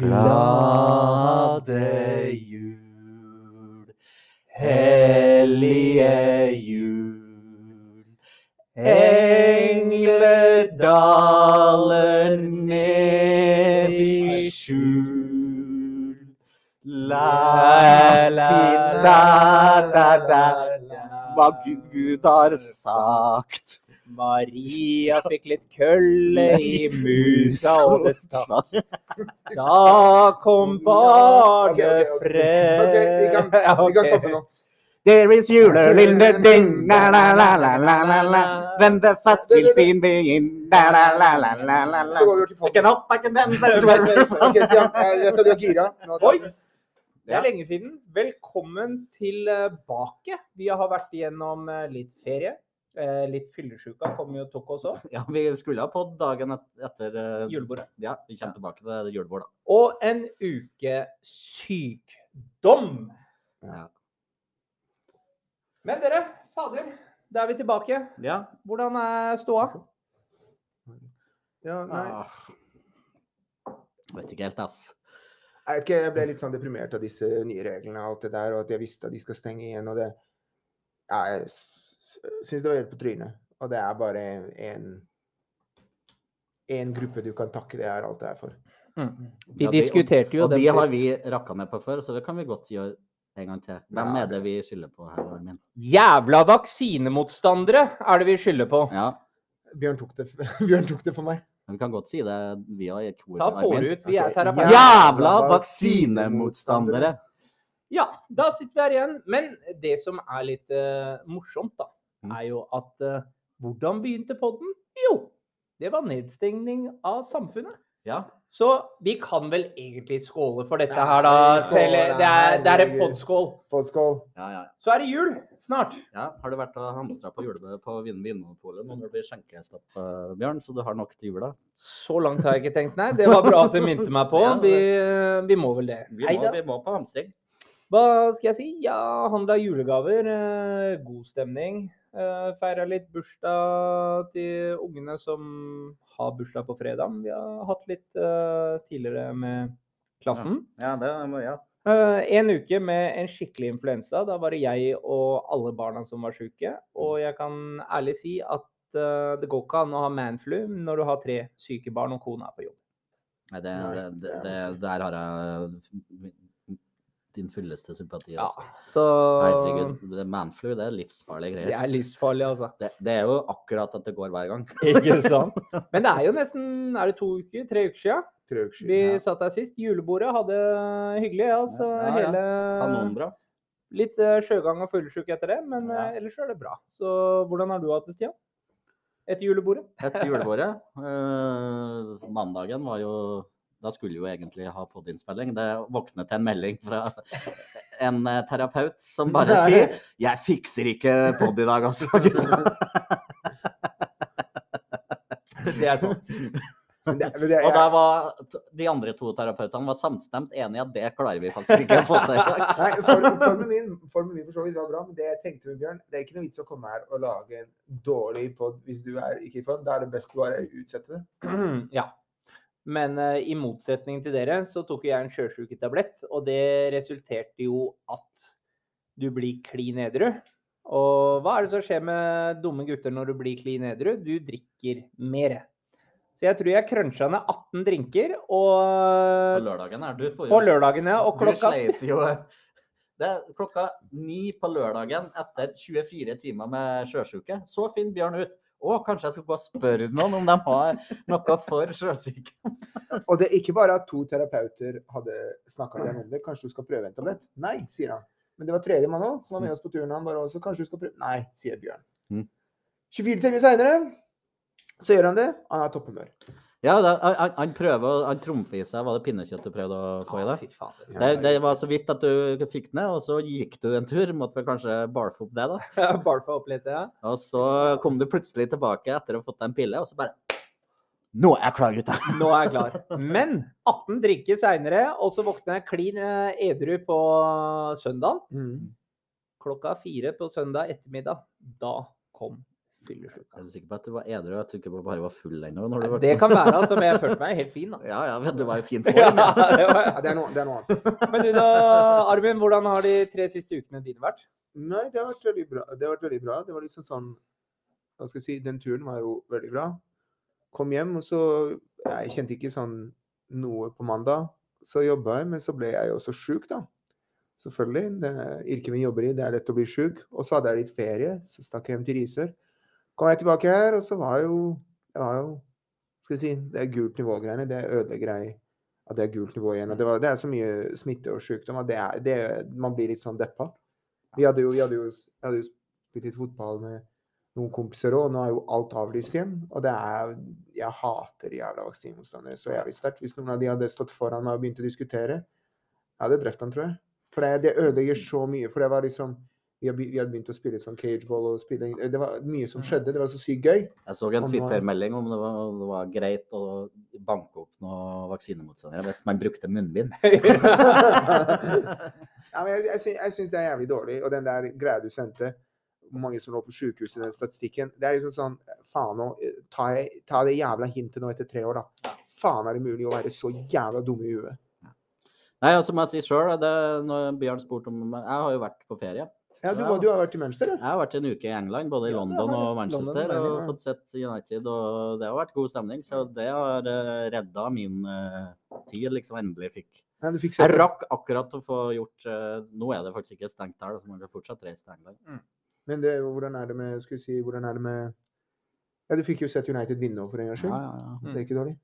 Glade jul, hellige jul. Engler daler ned i skjul. La, la, da, da, da. Hva Gud har sagt. Maria fikk litt kølle i musa og det stakk. Da kom barnet barnefred. Vi kan, vi kan stoppe nå. There is julelille ding, la la la la la la la. Vente fast til sin begynn, la la la la la la la. Så går vi over til swear. Ok, Stian, jeg tar du er gira. Boys, det. er lenge siden. Velkommen tilbake. Vi har vært igjennom eh, litt ferie. Eh, Litt fyllesjuka kom jo og tok oss òg. Ja, vi skulle ha på dagen et, etter eh, Julebordet. Ja, vi kommer tilbake til julebordet. Og en uke sykdom. Ja. Men dere, fader, da er vi tilbake. ja. Hvordan er ståa? Ja, nei. Ah. Vet ikke helt, ass. Jeg vet ikke, jeg ble litt sånn deprimert av disse nye reglene og alt det der, og at jeg visste at de skal stenge igjen, og det Ja, jeg syns det var helt på trynet. Og det er bare en en gruppe du kan takke det her, alt det er for. Vi Ja, de- diskuterte jo Og og de har vi rakka ned på før, så det kan vi godt gjøre en gang til. Hvem Ja, er det vi skylder på her, Armin? Jævla vaksinemotstandere er det vi skylder på. Ja, Bjørn tok det, Bjørn tok det for meg. men vi kan godt si det via et kor. Ta får du ut, vi er terapeuter. Jævla vaksinemotstandere! Ja, da sitter vi her igjen. Men det som er litt uh, morsomt, da, Mm. Er jo at uh, hvordan begynte podden? Jo, det var nedstengning av samfunnet. Ja. Så vi kan vel egentlig skåle for dette Nei, her, da. skål, det, er, det er en podskål. Podskål. Ja, ja. Så er det jul snart. ja. Har du vært og hamstra på julebordet på Vin Vinmonopolet nå når det blir skjenkestopp, eh, Bjørn? Så du har nok til jula? Så langt har jeg ikke tenkt, nei. Det var bra at du minte meg på. Vi, vi må vel det. Vi må, vi må på hamstring. Hva skal jeg si? Ja, handla julegaver. Eh, god stemning. Eh, Feira litt bursdag til ungene som har bursdag på fredag. Vi har hatt litt eh, tidligere med klassen. Ja, det må ja. Eh, en uke med en skikkelig influensa. Da var det jeg og alle barna som var syke. Og jeg kan ærlig si at det går ikke an å ha manflu når du har tre syke barn og kona er på jobb. Nei, det, det, det, det det, der har jeg din fulleste sympati. Ja, Altså. så Herregud, manflu det er livsfarlige det er livsfarlig, altså. Det, det er jo akkurat at det går hver gang. Ikke sant? Men det er jo nesten er det to uker, tre uker siden. Tre uker Vi ja. satt der sist. Julebordet hadde hyggelig. Altså, Ja, ja, ja. hele Kanonbra. Litt eh, sjøgang og fuglesjuk etter det, men Ja. eh, ellers er det bra. Så hvordan har du hatt det, Stian? Etter julebordet? Etter julebordet. Uh, mandagen var jo Da skulle jo egentlig ha podiinnspilling. Det våknet til en melding fra en eh, terapeut som bare sier 'Jeg fikser ikke pod i dag, altså, gutta'. Det er sant. Det, det, Og da var de andre to terapeutene var samstemt enige at det klarer vi faktisk ikke å få til i dag. Nei, formen, formen, min, formen min for så vidt var bra, men det jeg tenkte med Bjørn, det er ikke noe vits å komme her og lage en dårlig pod hvis du er ikke i form. Da er det best å bare utsette det. ja. Men uh, i motsetning til dere, så tok jeg en sjøsjuketablett, og det resulterte jo at du blir klin edru. Og hva er det som skjer med dumme gutter når du blir klin edru? Du drikker mer. Så jeg tror jeg cruncha ned 18 drinker, På og lørdagen er Du på ja. og Du klokka Det er klokka ni på lørdagen etter 24 timer med sjøsjuke. Så finner Bjørn ut å, kanskje jeg skal gå og spørre noen om de har noe for sjøsyke. Og det er ikke bare at to terapeuter hadde snakka med om det. Kanskje du skal prøve en tablett? Nei, sier han. Men det var tredjemann òg som var med oss på turen. Han bare også, kanskje du skal prøve Nei, sier Bjørn. Mm. 24 timer seinere så gjør han det. Han er topphumør. Ja, da, han, han- han prøver å Han trumfer i seg Var det pinnekjøtt du prøvde å få i deg? Ja, Det, det var så vidt at du fikk den ned, og så gikk du en tur. Måtte vel kanskje barfe opp det, da. barfe opp litt, ja. Og så kom du plutselig tilbake etter å ha fått deg en pille, og så bare Nå er jeg klar, gutta! Nå er jeg klar. Men 18 drikker seinere, og så våkner jeg klin eh, edru på søndag. Mm. Klokka fire på søndag ettermiddag. Da kom fyllesyk. Er du sikker på at du var edru, at du ikke bare var full ennå? du Det kan være, altså, men jeg følte meg helt fin, da. Ja, ja, men du var i fin for form. Ja. det var... Ja, det er noe, det er noe annet. Men du da, Armin, hvordan har de tre siste ukene dine vært? Nei, det har vært veldig bra. Det har vært veldig bra. Det var liksom sånn Hva skal jeg si Den turen var jo veldig bra. Kom hjem, og så Jeg kjente ikke sånn noe på mandag. Så jobba jeg, men så ble jeg jo også sjuk, da. Selvfølgelig. Det yrket vi jobber i, det er lett å bli sjuk. Og så hadde jeg litt ferie, så stakk jeg hjem til Risør. Kom jeg tilbake her, og så var jo Det var jo Skal vi si Det er gult nivå-greiene. Det ødelegger jeg at det er gult nivå igjen. Og det, var, det er så mye smitte og sykdom at det er, det, man blir litt sånn deppa. Vi hadde jo, vi jo, jo spilt litt fotball med noen kompiser òg, og nå er jo alt avlyst igjen. Og det er Jeg hater jævla vaksinemotstandere så jævlig sterkt. Hvis noen av de hadde stått foran meg og begynt å diskutere, jeg hadde drept han, tror jeg. For det, det ødelegger så mye. For det var liksom vi hadde, begynt å spille sånn cageball og spille Det var mye som skjedde. Det var så sykt gøy. Jeg så en Twitter-melding om det var, det var greit å banke opp noen vaksinemotstandere hvis man brukte munnbind. ja, men jeg, jeg, jeg syns det er jævlig dårlig. Og den der greia du sendte, hvor mange som lå på sjukehus i den statistikken Det er liksom sånn Faen òg. ta, ta det jævla hintet nå etter tre år, da. Faen er det mulig å være så jævla dum i huet? Nei, altså må jeg si sjøl, når Bjørn spurte om Jeg har jo vært på ferie. Ja, du, du har vært i Manchester? Jeg har vært en uke i England, både i London og. Manchester, London, og ja. fått sett United. Og det har vært god stemning, så det har uh, redda min eh, tid. liksom Endelig fikk Ja, du fikk Jeg rakk akkurat å få gjort uh, Nå er det faktisk ikke stengt her, så man kan fortsatt reise til England. Men det, hvordan er det med Skal vi si, hvordan er det med Ja, du fikk jo sett United vinne for en gangs Ja, skyld. ja, ja. Det er ikke dårlig.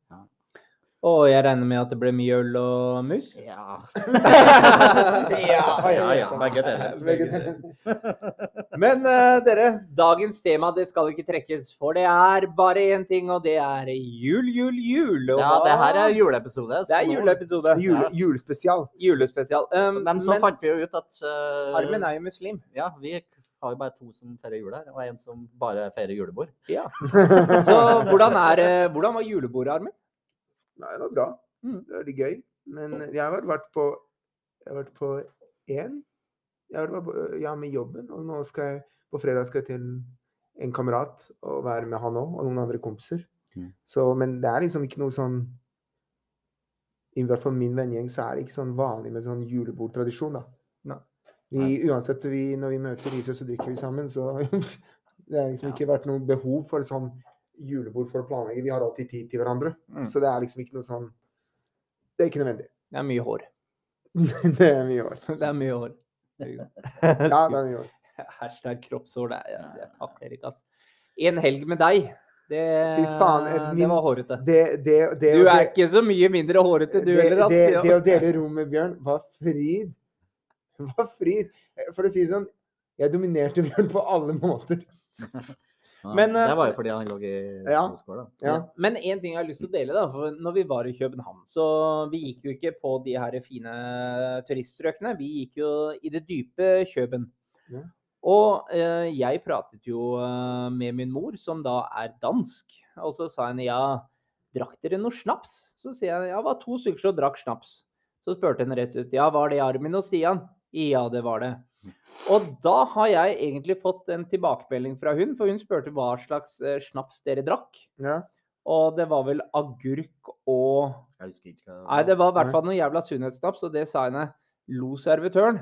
Og jeg regner med at det ble mye øl og mus? Ja, ja, ja, ja, begge deler. Men uh, dere, dagens tema det skal ikke trekkes, for det er bare én ting, og det er jul, jul, jul. Og ja, det her er juleepisode. Det er juleepisode. Jule, julespesial. Julespesial. Um, Men så fant vi jo ut at uh, Armin er jo muslim. Ja, vi har jo bare to som feirer jul her, og en som bare feirer julebord. Ja. Så hvordan, er, eh, hvordan var julebordet, Armin? Nei, det var bra. Mm. Det var litt gøy. Men jeg har vært på Jeg har vært på én. Jeg har vært på, ja, med jobben. Og nå skal jeg på fredag skal jeg til en kamerat og være med han òg, og noen andre kompiser. Mm. Så, men det er liksom ikke noe sånn I hvert fall min vennegjeng så er det ikke sånn vanlig med sånn julebordtradisjon, da. Nei. Vi, uansett vi, når vi møter i Risør, så drikker vi sammen, så det har liksom ikke vært noe behov for sånn julebord for å planlegge. Vi har alltid tid til hverandre. Mm. Så det er liksom ikke noe sånn Det er ikke nødvendig. Det er mye hår. det er mye hår. Det er mye hår. Ja, det er mye hår. Hashtag kroppshår. Det, er, jeg takler ikke, ass. En helg med deg, det, faen, min, det var hårete. Det, det, det, Du er ikke så mye mindre hårete, du heller. det, det å dele rom med Bjørn var fryd. Var fryd. For å si det sånn, jeg dominerte Bjørn på alle måter. Men, eh, det var jo fordi han lå i Ja. skole. Ja. Men en ting jeg har lyst til å dele, da. For når vi var i København, så vi gikk jo ikke på de her fine turiststrøkene. Vi gikk jo i det dype Køben. Ja. Og eh, jeg pratet jo eh, med min mor, som da er dansk. Og så sa henne ja, drakk dere noe snaps? Så sier jeg ja, det var to stykker som drakk snaps. Så spurte henne rett ut ja, var det Armin og Stian? Ja, det var det. Og da har jeg egentlig fått en tilbakemelding fra hun, for hun spurte hva slags eh, snaps dere drakk. Ja. Og det var vel agurk og Jeg husker ikke hva Nei, det var i hvert fall noe jævla sunnhetssnaps, og det sa henne. Lo servitøren?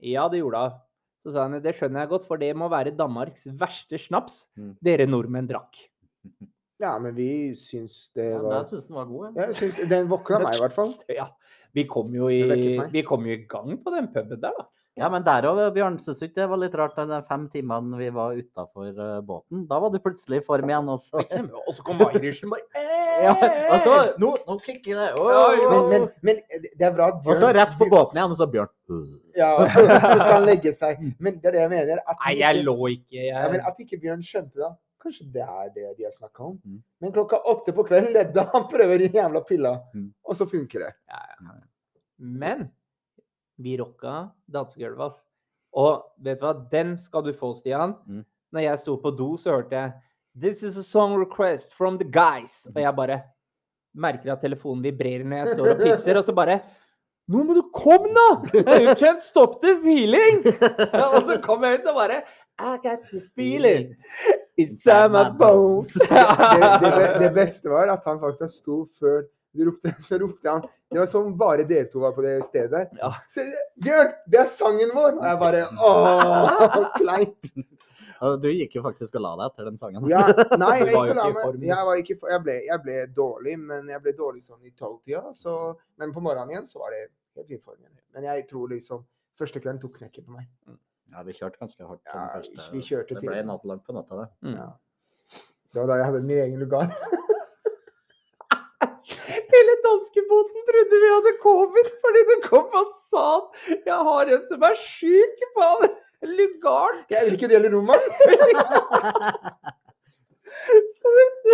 Ja, det gjorde hun. Så sa henne det skjønner jeg godt, for det må være Danmarks verste snaps Mm. dere nordmenn drakk. ja, men vi syns det Ja, var jeg syns den var god. Ja. ja, Den våkna meg i hvert fall. Ja, vi kom jo i, vi kom jo i gang på den puben der, da. Ja, men der òg, Bjørn, syns du ikke det var litt rart de fem timene vi var utafor båten? Da var du plutselig i form igjen, og så Og så kom Irishen bare ja, og så Nå, nå kicker det! Oh, Men, oi, men, oi. men det er bra at Og så rett på båten igjen, og så Bjørn. Ja, så skal han legge seg. Men det er det jeg mener. At Nei, jeg ikke- lå ikke. Ja, men At ikke Bjørn skjønte det. Kanskje det er det de har snakka om. Mm. Men klokka åtte på kvelden da han prøver de jævla pilla, Mm. og så funker det. Men vi rocka dansegulvet, ass. Og vet du hva, den skal du få, Stian. Mm. Når jeg sto på do, så hørte jeg This is a song request from the guys. Og jeg bare merker at telefonen vibrerer når jeg står og pisser, og så bare Nå må du komme, da! You can't stop the feeling! og så kom jeg ut og bare I got the feeling. inside my bones. Det, det, be- det beste var at han faktisk sto før ropte, så ropte han Det var som bare dere to var på det stedet der. Ja. Så, Bjørn, det er sangen vår! Og jeg bare Åh, kleint. Du gikk jo faktisk og la deg etter den sangen. Ja, nei, jeg, var gikk og la meg. jeg, var ikke, for- jeg, ble, jeg ble dårlig, men jeg ble dårlig sånn i tolvtida. Så, men på morgenen igjen så var det helt fin form. Men jeg tror liksom Første kvelden tok knekken på meg. Ja, vi kjørte ganske hardt. Ja, første. vi kjørte det ble ble nattlangt på natta, det. Mm. Ja. Det var da jeg hadde min egen lugar. Danskebåten trodde vi hadde covid fordi du kom og sa at jeg har en som er syk på lugaren. Jeg vil ikke dele rommet.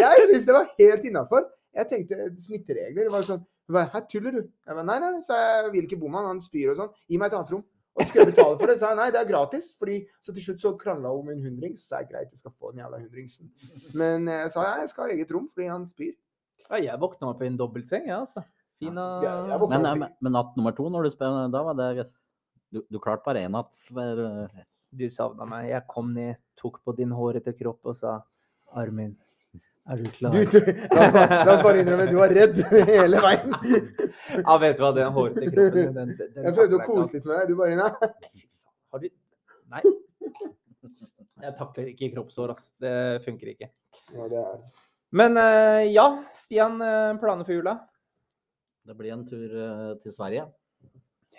Jeg syns det var helt innafor. Jeg tenkte smitteregler. Det var sånn Her tuller du? Jeg bare, nei, nei, så jeg vil ikke bo med han. Han spyr og sånn. Gi meg et annet rom. Og skal jeg betale for det? Så sa jeg nei, det er gratis. Fordi, så til slutt så krangla hun om en hundrings. Så er det greit, du skal få den jævla hundringsen. Men jeg sa ja, jeg skal ha eget rom fordi han spyr. Ja, jeg våkna meg på en dobbeltseng, jeg, altså. Fin og Ja, jeg våkna Men, men, men natt nummer to, når du spør, da var det Du, du klarte bare én natt. For, eh, Du savna meg. Jeg kom ned, tok på din hårete kropp og sa Armin, er du klar? Du, du, la, oss bare, la oss bare innrømme, du var redd hele veien. Ja, vet du hva, den hårete kroppen den, den, den Jeg prøvde å kose litt med deg. Du bare nei. Har du Nei. Jeg takler ikke kroppshår, ass. Det funker ikke. Ja, det er. Men eh, ja, Stian, eh, planer for jula? det blir en tur eh, til Sverige.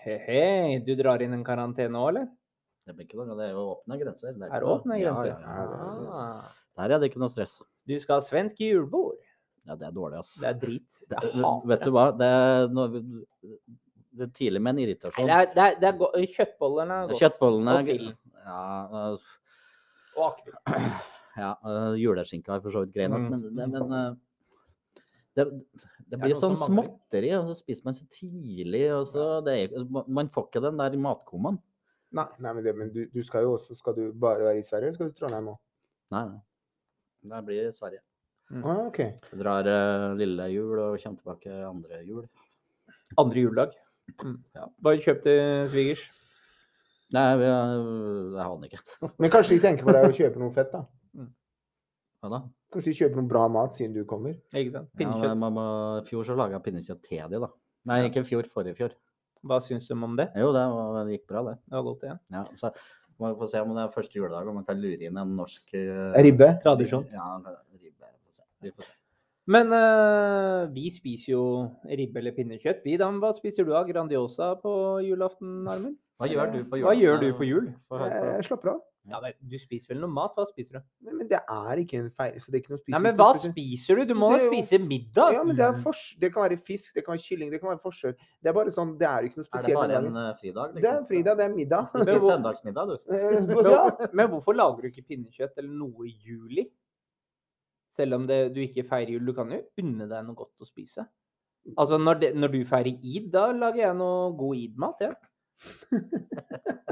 He-he, du drar inn en karantene òg, eller? Det blir ikke noe, det er jo åpne grenser. Det Er er åpne grenser? Ja, ja, ja. Ah. Der er det ikke noe stress. Du skal ha svensk julebord. Ja, det er dårlig, ass. Det er drit. Det er Vet du hva, det er, noe, det er tidlig med en irritasjon. Det er, det er, det er go Kjøttbollene er godt. Kjøttbollene Og silden. Ja, Og akevitt. Ja uh, juleskinka er for så vidt grei nok, Mm. men, det, men uh, det, det blir sånn småtteri, og så spiser man så tidlig, og så det er, Man får ikke den der i matkommaen. Nei. Nei, men, det, men du, du skal jo også Skal du bare være i Sverige, eller skal du til Trondheim òg? Nei, nei. Det blir Sverige. Mm. Ah, OK. Jeg drar uh, lille jul og kommer tilbake andre jul. Andre juledag. Mm. Ja. Bare kjøp til svigers? Nei, jeg har den ikke. Men kanskje de tenker på deg å kjøpe noe fett, da? Hva da? Kanskje de kjøper noe bra mat siden du kommer? Ikke sant? Ja, Pinnekjøtt. men I fjor så laga jeg pinnekjøtt til de, da. Nei, ikke i fjor, forrige fjor. Hva syns du om det? Jo, det, var, det gikk bra, det. Det var godt igjen. Ja, så må vi få se om det er første juledag, om man kan lure inn en norsk uh, Ribbe? Tradisjon. Ja, ribbe. Vi får se. Vi får se. Men uh, vi spiser jo ribbe eller pinnekjøtt. Vi, da, hva spiser du av Grandiosa på julaften, Armin? Hva gjør du på jul? Hva gjør du på jul? Jeg, jeg slapper av. Ja, men Du spiser vel noe mat? Hva spiser du? Men, men det er ikke en feil, så det er ikke noe å spise. Nei, men hva spiser du? Du må er jo- spise middag. Ja, men det er fors Det kan være fisk, det kan være kylling, det kan være forskjell. Det er bare sånn, det er ikke noe Er det bare en fridag? Liksom? Det er en fridag, det er middag. Du spiser søndagsmiddag, du. Eh, ja. Men hvorfor lager du ikke pinnekjøtt eller noe i juli? Selv om det, du ikke feirer jul. Du kan jo unne deg noe godt å spise. Altså, når, det, når du feirer id, da lager jeg noe god id-mat, jeg.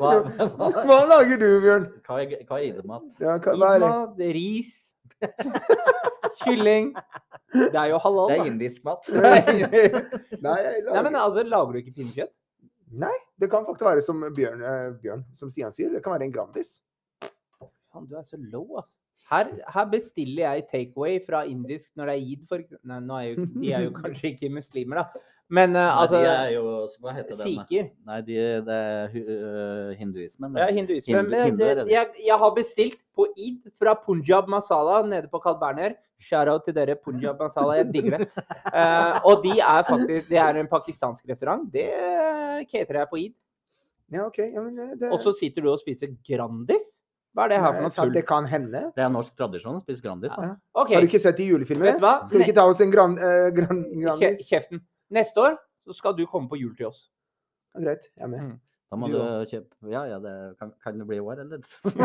Hva, hva, Hva lager du, Bjørn? er Ja, det? Id-mat, ris, kylling. Det er jo halal, Det er indisk mat. Nei, Nei, men altså, lager du ikke pinnekjøtt? Nei, det kan faktisk være som Bjørn, eh, Bjørn, som Stian sier, det kan være en Grandis. Faen, du er så low, altså. Her, her bestiller jeg takeaway fra indisk når det er id, for. Nei, nå er jo, de er jo kanskje ikke muslimer, da. Men eh, Nei, altså de er jo Hva heter det? Sikher. Nei, de, det er øh, hinduismen. Ja, hinduismen. Hindu- Men hinduer det, det. jeg, jeg har bestilt på id fra Punjab Masala nede på Carl Berner. Shout-out til dere, Punjab Masala. Jeg digger det. Uh, og de er faktisk Det er en pakistansk restaurant. Det caterer jeg på id. Ja, OK. Ja, men eh, det, Og så sitter du og spiser Grandis? Hva er det her for noe tull? det kan hende. Det er norsk tradisjon å spise Grandis. Ja. Okay. Har du ikke sett de hva? Skal vi ikke ta oss en gran, uh, gran, Grandis? Kjeften. Neste år så skal du komme på jul til oss. Ja, greit, jeg er med. Mm. Da må Du du kjøpe Ja, ja, det kan, kan det bli i år, eller?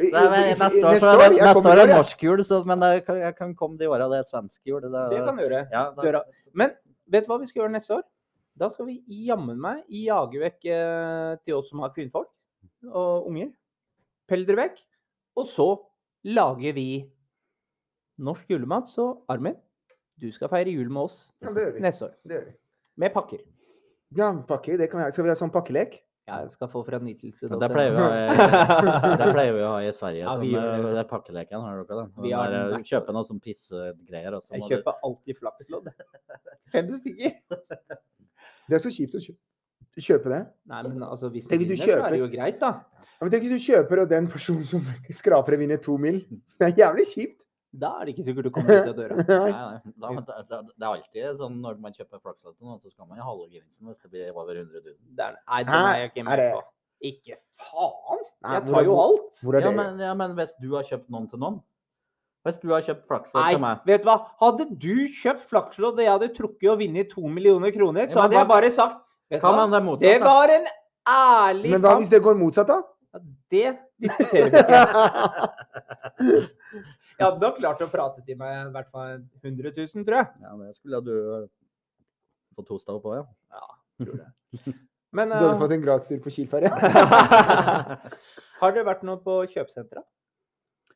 Nei, men neste år, så, neste år? Jeg neste år er norsk jul, så, men jeg kan, jeg kan komme de åra det er svensk jul. Det, Det kan du gjøre. ja, da, Men vet du hva vi skal gjøre neste år? Da skal vi jammen meg jage vekk eh, til oss som har kvinnfolk og unger. Pell dere vekk. Og så lager vi norsk julemat. Så Armin, du skal feire jul med oss Ja, det gjør vi. neste år. Det gjør vi. Med pakker. Ja, pakker. det kan vi ha. Skal vi ha sånn pakkelek? Jeg skal få fra nytelse. Det i, det pleier vi å ha i Sverige. Ja, vi sånn, det. eh, er pakkeleken, har dere den? Vi har Den der, den eh, noe sånn pissegreier. Jeg kjøper du- kjøper alltid flakslodd. Fem stykker. Det er så kjipt å kjøpe det. Nei, men altså, hvis du Tenk hvis du vinner, så er det jo greit, da. Ja, men tenk hvis du kjøper, og den personen som skraper vinner to mil. Det er jævlig kjipt. Da er det ikke sikkert du kommer ut av døra. Nei, nei. Da, da, det, det er alltid sånn når man kjøper flakslodd til noen, så skal man jo halve gevinsten hvis det blir over 100 000. Det er, nei, den er jeg ikke med på. Ikke faen! Nei, Jeg tar jo alt. Hvor er Ja men, ja, men hvis du har kjøpt noen til noen Hvis du har kjøpt flakslodd til meg vet du hva? Hadde du kjøpt flakslodd og jeg hadde trukket og vunnet to millioner kroner, så Ja, hadde jeg bare sagt Vet Hva hva? det er motsatt? Det var en ærlig Men hva hvis det går motsatt, da? Ja, det diskuterer vi ikke. Jeg hadde nok klart å prate til meg i hvert fall 100 000, tror jeg. Ja, det skulle du eh, fått hosta opp på, ja. ja. Tror det. Men Du hadde eh, fått en gradstur på Kielferja? har dere vært noe på kjøpesenteret?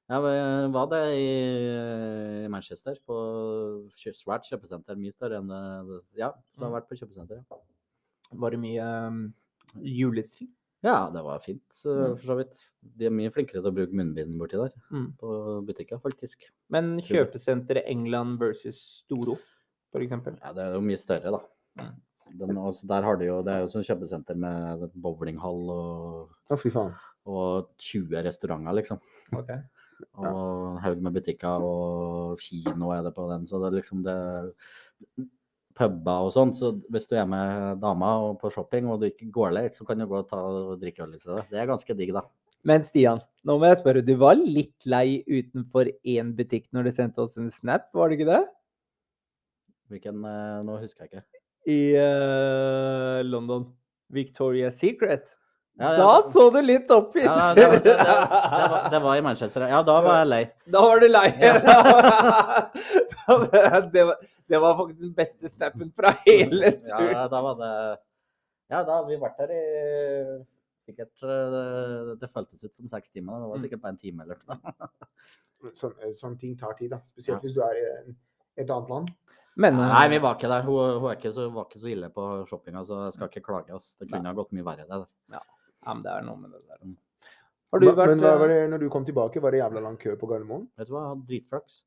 Jeg var- var det i i Manchester, på svært kjøpesenter. Mye større enn det Ja, så jeg har vært på kjøpesenter. Var det mye um, julestri? Ja, det var fint, Mm. for så vidt. De er mye flinkere til å bruke munnbind borti der, Mm. på butikker, faktisk. Men kjøpesenteret England versus Storo, eksempel? Ja, det er jo mye større, da. Mm. Den, også, der har de jo, det er jo sånn kjøpesenter med bowlinghall og, faen. og 20 restauranter, liksom. Ok. Og en haug med butikker, og kino er det på den. Så det er liksom det Puber og sånn. Så hvis du er med dama og på shopping og du ikke går late, så kan du gå og ta og drikke øl i stedet. Det er ganske digg, da. Men Stian, nå må jeg spørre. Du var litt lei utenfor én butikk når du sendte oss en snap, var det ikke det? Hvilken eh, Nå husker jeg ikke. I uh, London. Victoria's Secret. Ja, ja, da så du litt oppgitt Ja, det, var, det, det, det var i Manchester. Ja, da var jeg lei. Da var du lei. Ja. det, var, faktisk den beste snappen fra hele turen. Ja, da var det Ja, da vi vært der i sikkert eh, Det føltes ut som seks timer. Det var Mm. sikkert bare en time eller noe. Sånn, sånne ting tar tid, da. Spesielt Ja. hvis du er i et annet land. Men eh, Nei, vi var ikke der. Hun, hun er ikke så, var ikke så ille på shoppinga, så jeg skal ikke klage. oss. Det kunne ha gått mye verre, det der. Ja, men det er noe med det der, altså. Har du Hva- vært Men hva eh, var det, når du kom tilbake, var det jævla lang kø på Gardermoen? Vet du hva, jeg hadde dritflaks.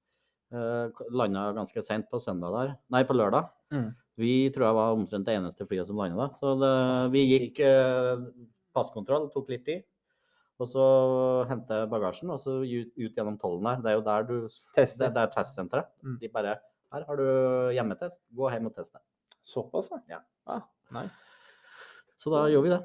Uh, Landa ganske seint på søndag der. Nei, på lørdag. Mm. Vi tror jeg var omtrent det eneste flyet som landa da. Så det, vi gikk eh, passkontroll, tok litt tid. Og så hente bagasjen, og så ut, ut gjennom tollen der. Det er jo der du Tester. Det, det er testsenteret. Mm. De bare Her har du hjemmetest. Gå hjem og test det. Såpass, Ja. Ah, nice. Så da gjorde vi det.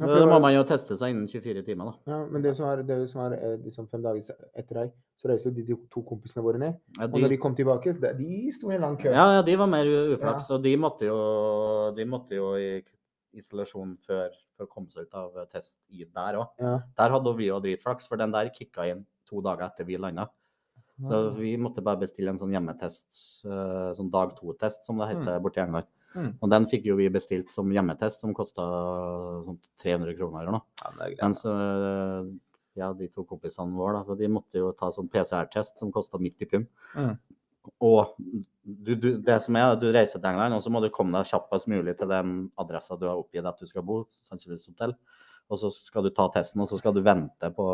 Ja, Da må man jo teste seg innen 24 timer, da. Ja, men det som er, det som er eh, liksom fem dager etter deg, så reiste jo de to- to kompisene våre ned. Ja, Og når de kom tilbake, så de sto i en lang kø. Ja, ja, de var mer uflaks. uflaks, og de måtte jo, de måtte jo i isolasjon før for å komme seg ut av test i der òg. Ja. Der hadde vi jo dritflaks, for den der kicka inn to dager etter vi landa. Så vi måtte bare bestille en sånn hjemmetest, eh, sånn dag to-test som det heter borti England. Mm. Og den fikk jo vi bestilt som hjemmetest, som kosta sånn 300 kroner eller noe. Ja, det er greit. Mens øh, ja, de to kompisene våre, da, så de måtte jo ta sånn PCR-test som kosta 90 pund. Mm. Og du, du, det som er, du reiser til England, og så må du komme deg kjappest mulig til den adressa du har oppgitt at du skal bo, sannsynligvis hotell. Og så skal du ta testen, og så skal du vente på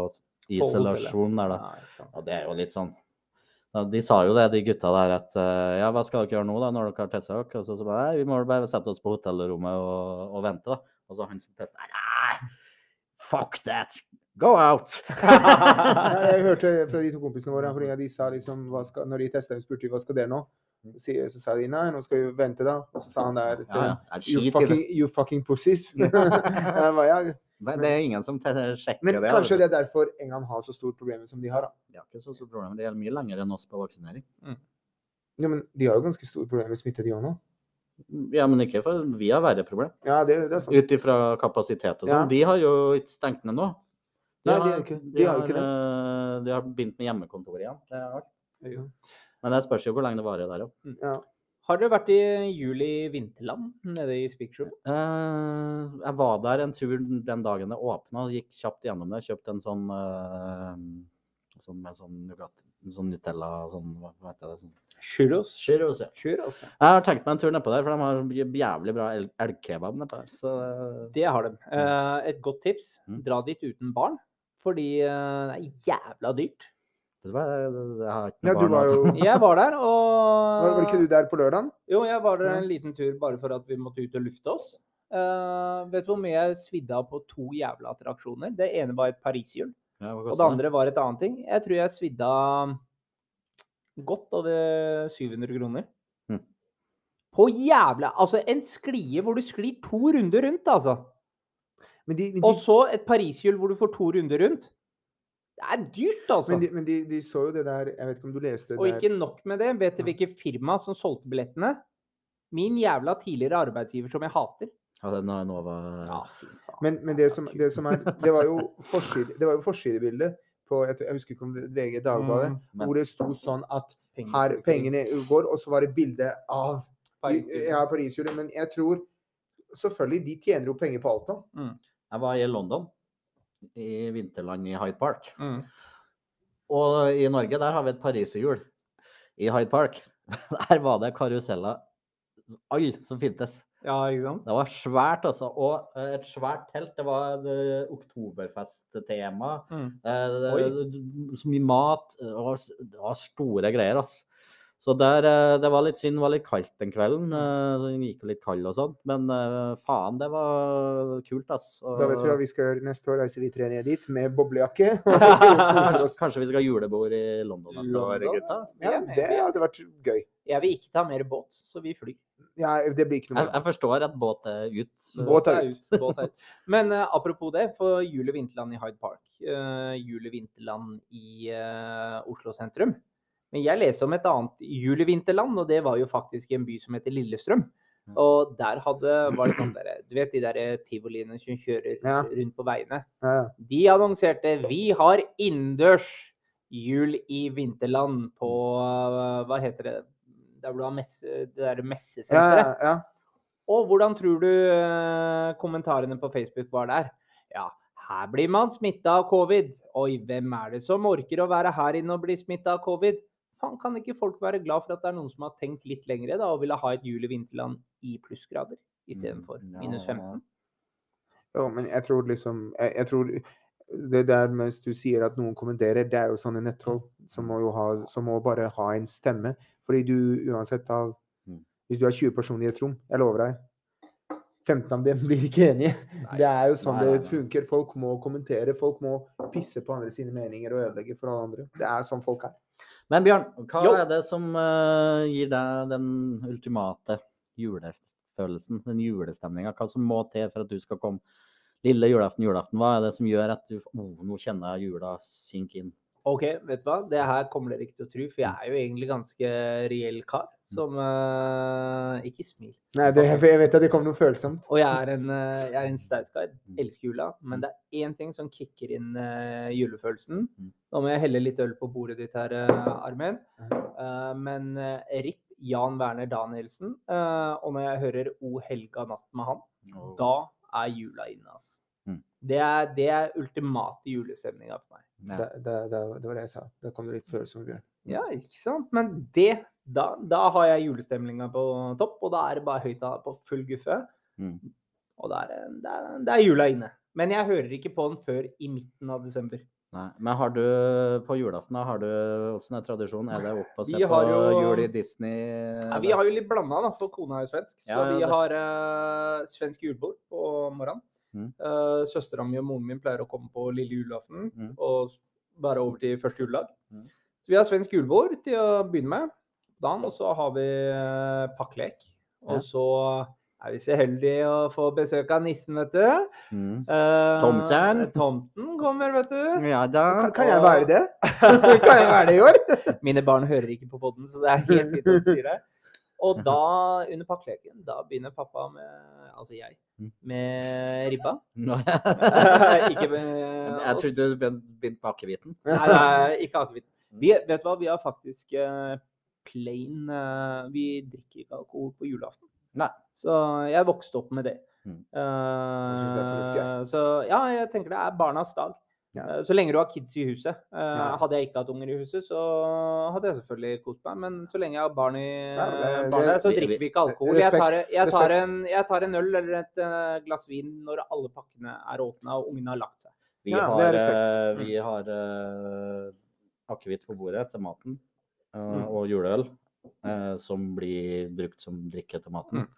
isolasjon der, da. Og det er jo litt sånn De sa jo det, de gutta der, at eh, ja, hva skal dere gjøre nå da, når dere har testa dere? Og så, så bare, nei, vi må bare sette oss på hotellrommet og, og vente, da. Og så han som testa, nei, fuck that, go out! Jeg hørte fra de to kompisene våre, fordi de sa liksom, skal, når de testet, spurte de hva skal dere nå? Så, så sa de nei, nå skal vi vente da. Og så sa han der, you, fucking, you fucking pussies. jeg ja. Men det er ingen som sjekker Men det. kanskje det er derfor England har så stort problem som de har. da. De er ikke så stort problem. Det gjelder mye lenger enn oss på vaksinering. Ja, men De har jo ganske store problemer med smitte, de òg nå. Ja, men ikke for vi har verre problem. Ja, det, det er sant. Ut ifra kapasitet og sånn. Ja. De har jo ikke stengt ned nå. Nei, de har ikke- de har jo ikke det. eh, De har begynt med hjemmekontor igjen. Det er alt. Ja. Men det spørs jo hvor lenge det varer der òg. Ja. Har dere vært i juli vinterland nede i Spikersrud? Uh, jeg var der en tur den dagen det åpna, gikk kjapt gjennom det. Kjøpte en sånn uh, sånn med sånn Nugatti, sånn Nutella sånn, hva heter det? Sånn. Churros. Churros, ja. Churros. ja. Jeg har tenkt meg en tur nedpå der, for de har jævlig bra el- elgkebab nedpå der. Så Det har de. Uh, et godt tips. Mm. Dra dit uten barn. Fordi uh, det er jævla dyrt. Ja, noe du barn. var jo. Jeg var der, Var, var ikke du der på lørdagen? Jo, jeg var der en liten tur bare for at vi måtte ut og lufte oss. Uh, vet du hvor mye jeg svidde av på to jævla attraksjoner? Det ene var et pariserhjul, Ja, og det andre var et annet ting. Jeg tror jeg svidde av godt over 700 kroner. Mm. På jævla Altså, en sklie hvor du sklir to runder rundt, altså. Men de, men Og så et pariserhjul hvor du får to runder rundt. Det er dyrt, altså. men de, men de, de så jo det der Jeg vet ikke om du leste det Og der ikke nok med det. Vet du hvilket firma som solgte billettene? Min jævla tidligere arbeidsgiver som jeg hater. Ja, den har Nova- nå Ja, fy faen. Men, men det, som, det som er Det var jo forside, det var jo forsidebildet på jeg, jeg husker ikke om det- VG Dagbladet, Mm, hvor det sto sånn at her pengene går, og så var det bilde av Pariserhjulet. Ja, Pariserhjulet. Men jeg tror Selvfølgelig, de tjener jo penger på alt nå. Jeg var i London, i vinterland i Hyde Park. Mm. Og i Norge, der har vi et pariserhjul. I Hyde Park, der var det karuseller alle som fintes. Ja? Det var svært, altså. Og eh, et svært telt. Det var et oktoberfest-tema. Mm. Eh, Så mye mat. Det var, det var store greier, altså. Så der, eh, det var litt synd, det var litt kaldt den kvelden. eh, den gikk jo litt kald og sånt. Men eh, faen, det var kult, ass. Og- Da vet vi hva vi skal gjøre neste år. Reiser vi tre ned dit med boblejakke. og. Kanskje vi skal ha julebord i London neste år, gutta? Ja, det hadde vært gøy. Jeg vil ikke ta mer båt, så vi flyr. Ja, det blir ikke noe Jeg, jeg forstår at båt er ut. Båt er ut. båt er ut. Men uh, apropos det, for Jule Vinterland i Hyde Park, uh, Jule Vinterland i uh, Oslo sentrum. Men jeg leste om et annet julevinterland, og det var jo faktisk en by som heter Lillestrøm. Og der hadde, var det sånn der, du vet de der tivoliene som kjører Ja. rundt på veiene. Ja. De annonserte vi har innendørs jul i vinterland på eh, Hva heter det? Der hvor du har messe, det der messesenteret. ja, ja. Og hvordan tror du eh, kommentarene på Facebook var der? Ja, her blir man smitta av covid. Oi, hvem er det som orker å være her inne og bli smitta av covid? Faen, kan ikke folk være glad for at det er noen som har tenkt litt lengre da, og ville ha et jul i vinterland i plussgrader istedenfor Mm, minus 15? Jo, men jeg tror liksom jeg, jeg tror Det der mens du sier at noen kommenterer, det er jo sånne nettroll som må jo ha Som må bare ha en stemme. Fordi du uansett av Mm. Hvis du har 20 personer i et rom, jeg lover deg 15 av dem blir ikke enige. Nei. Det er jo sånn Nei, nei, det funker. Folk må kommentere. Folk må pisse på andre sine meninger og ødelegge for alle andre. Det er sånn folk er. Men Bjørn, hva Jo. er det som uh, gir deg den ultimate julefølelsen, den julestemninga? Hva som må til for at du skal komme lille julaften, julaften? Hva er det som gjør at du oh, nå kjenner jeg jula synke inn? OK, vet du hva? Det her kommer dere ikke til å tro, for jeg er jo egentlig ganske reell kar. Som uh, Ikke smil. Nei, det, jeg vet at det kommer noe følsomt. Og jeg er en, eh, jeg er en staut kar. Mm. Elsker jula. Men det er én ting som kicker inn uh, julefølelsen. Mm. Nå må jeg helle litt øl på bordet ditt her, uh, Armen. Eh, men uh, RIP Jan Werner Danielsen. og når jeg hører O helga natt med han, oh. da er jula inne, altså. Mm. Det er, det er ultimate julestemninga for meg. Ja. Det, det, det, det var det jeg sa. Da kom det litt følsomt, Bjørn. Ja, ikke sant? Men det, da, da har jeg julestemninga på topp, og da er det bare høyt på full guffe. Mm. Og da er det, er, det er jula inne. Men jeg hører ikke på den før i midten av desember. Nei. Men har du på julaften, da, har du åssen er tradisjonen? Er det opp og se Vi på jo- jul i Disney? Ja, vi har jo litt blanda, da, for kona er jo svensk. Så Ja, ja, vi har uh, svensk julebord på morgenen. Mm. Uh, Søstera mi og moren min pleier å komme på lille julaften Mm. og være over til første juledag. Mm. Så vi har svensk julebord til å begynne med. og så har vi uh, pakkelek. Og Ja. så er vi så heldige å få besøk av nissen, vet du. Mm. Eh, Tomten. Tomten kommer, vet du. Ja da. Kan, kan jeg være det? kan jeg være det i år? Mine barn hører ikke på podden, så det er helt fint at du sier det. Og da, under pakkeleken, da begynner pappa med Altså jeg. Mm. Med ribba. Nå- ikke med oss. Jeg trodde du begynte på akevitten. Nei, nei, ikke akevitten. Vi, vet du hva, vi har faktisk eh, plain eh, Vi drikker ikke alkohol på julaften. Nei. Så jeg vokste opp med det. Mm. Eh, synes det er fornuftig, Ja. så ja, jeg tenker det er barnas dag. Ja. Eh, Så lenge du har kids i huset. Eh. Hadde jeg ikke hatt unger i huset, så hadde jeg selvfølgelig kost meg. Men så lenge jeg har barn i Ja, det- barn det- så drikker vi ikke alkohol. Respekt, Jeg tar, jeg, tar en, jeg tar en øl eller et eh, glass vin når alle pakkene er åpna og ungene har lagt seg. Vi Ja, har, vi har uh, akevitt på bordet til maten uh, Mm. og juleøl uh, som blir brukt som drikke til maten. Mm.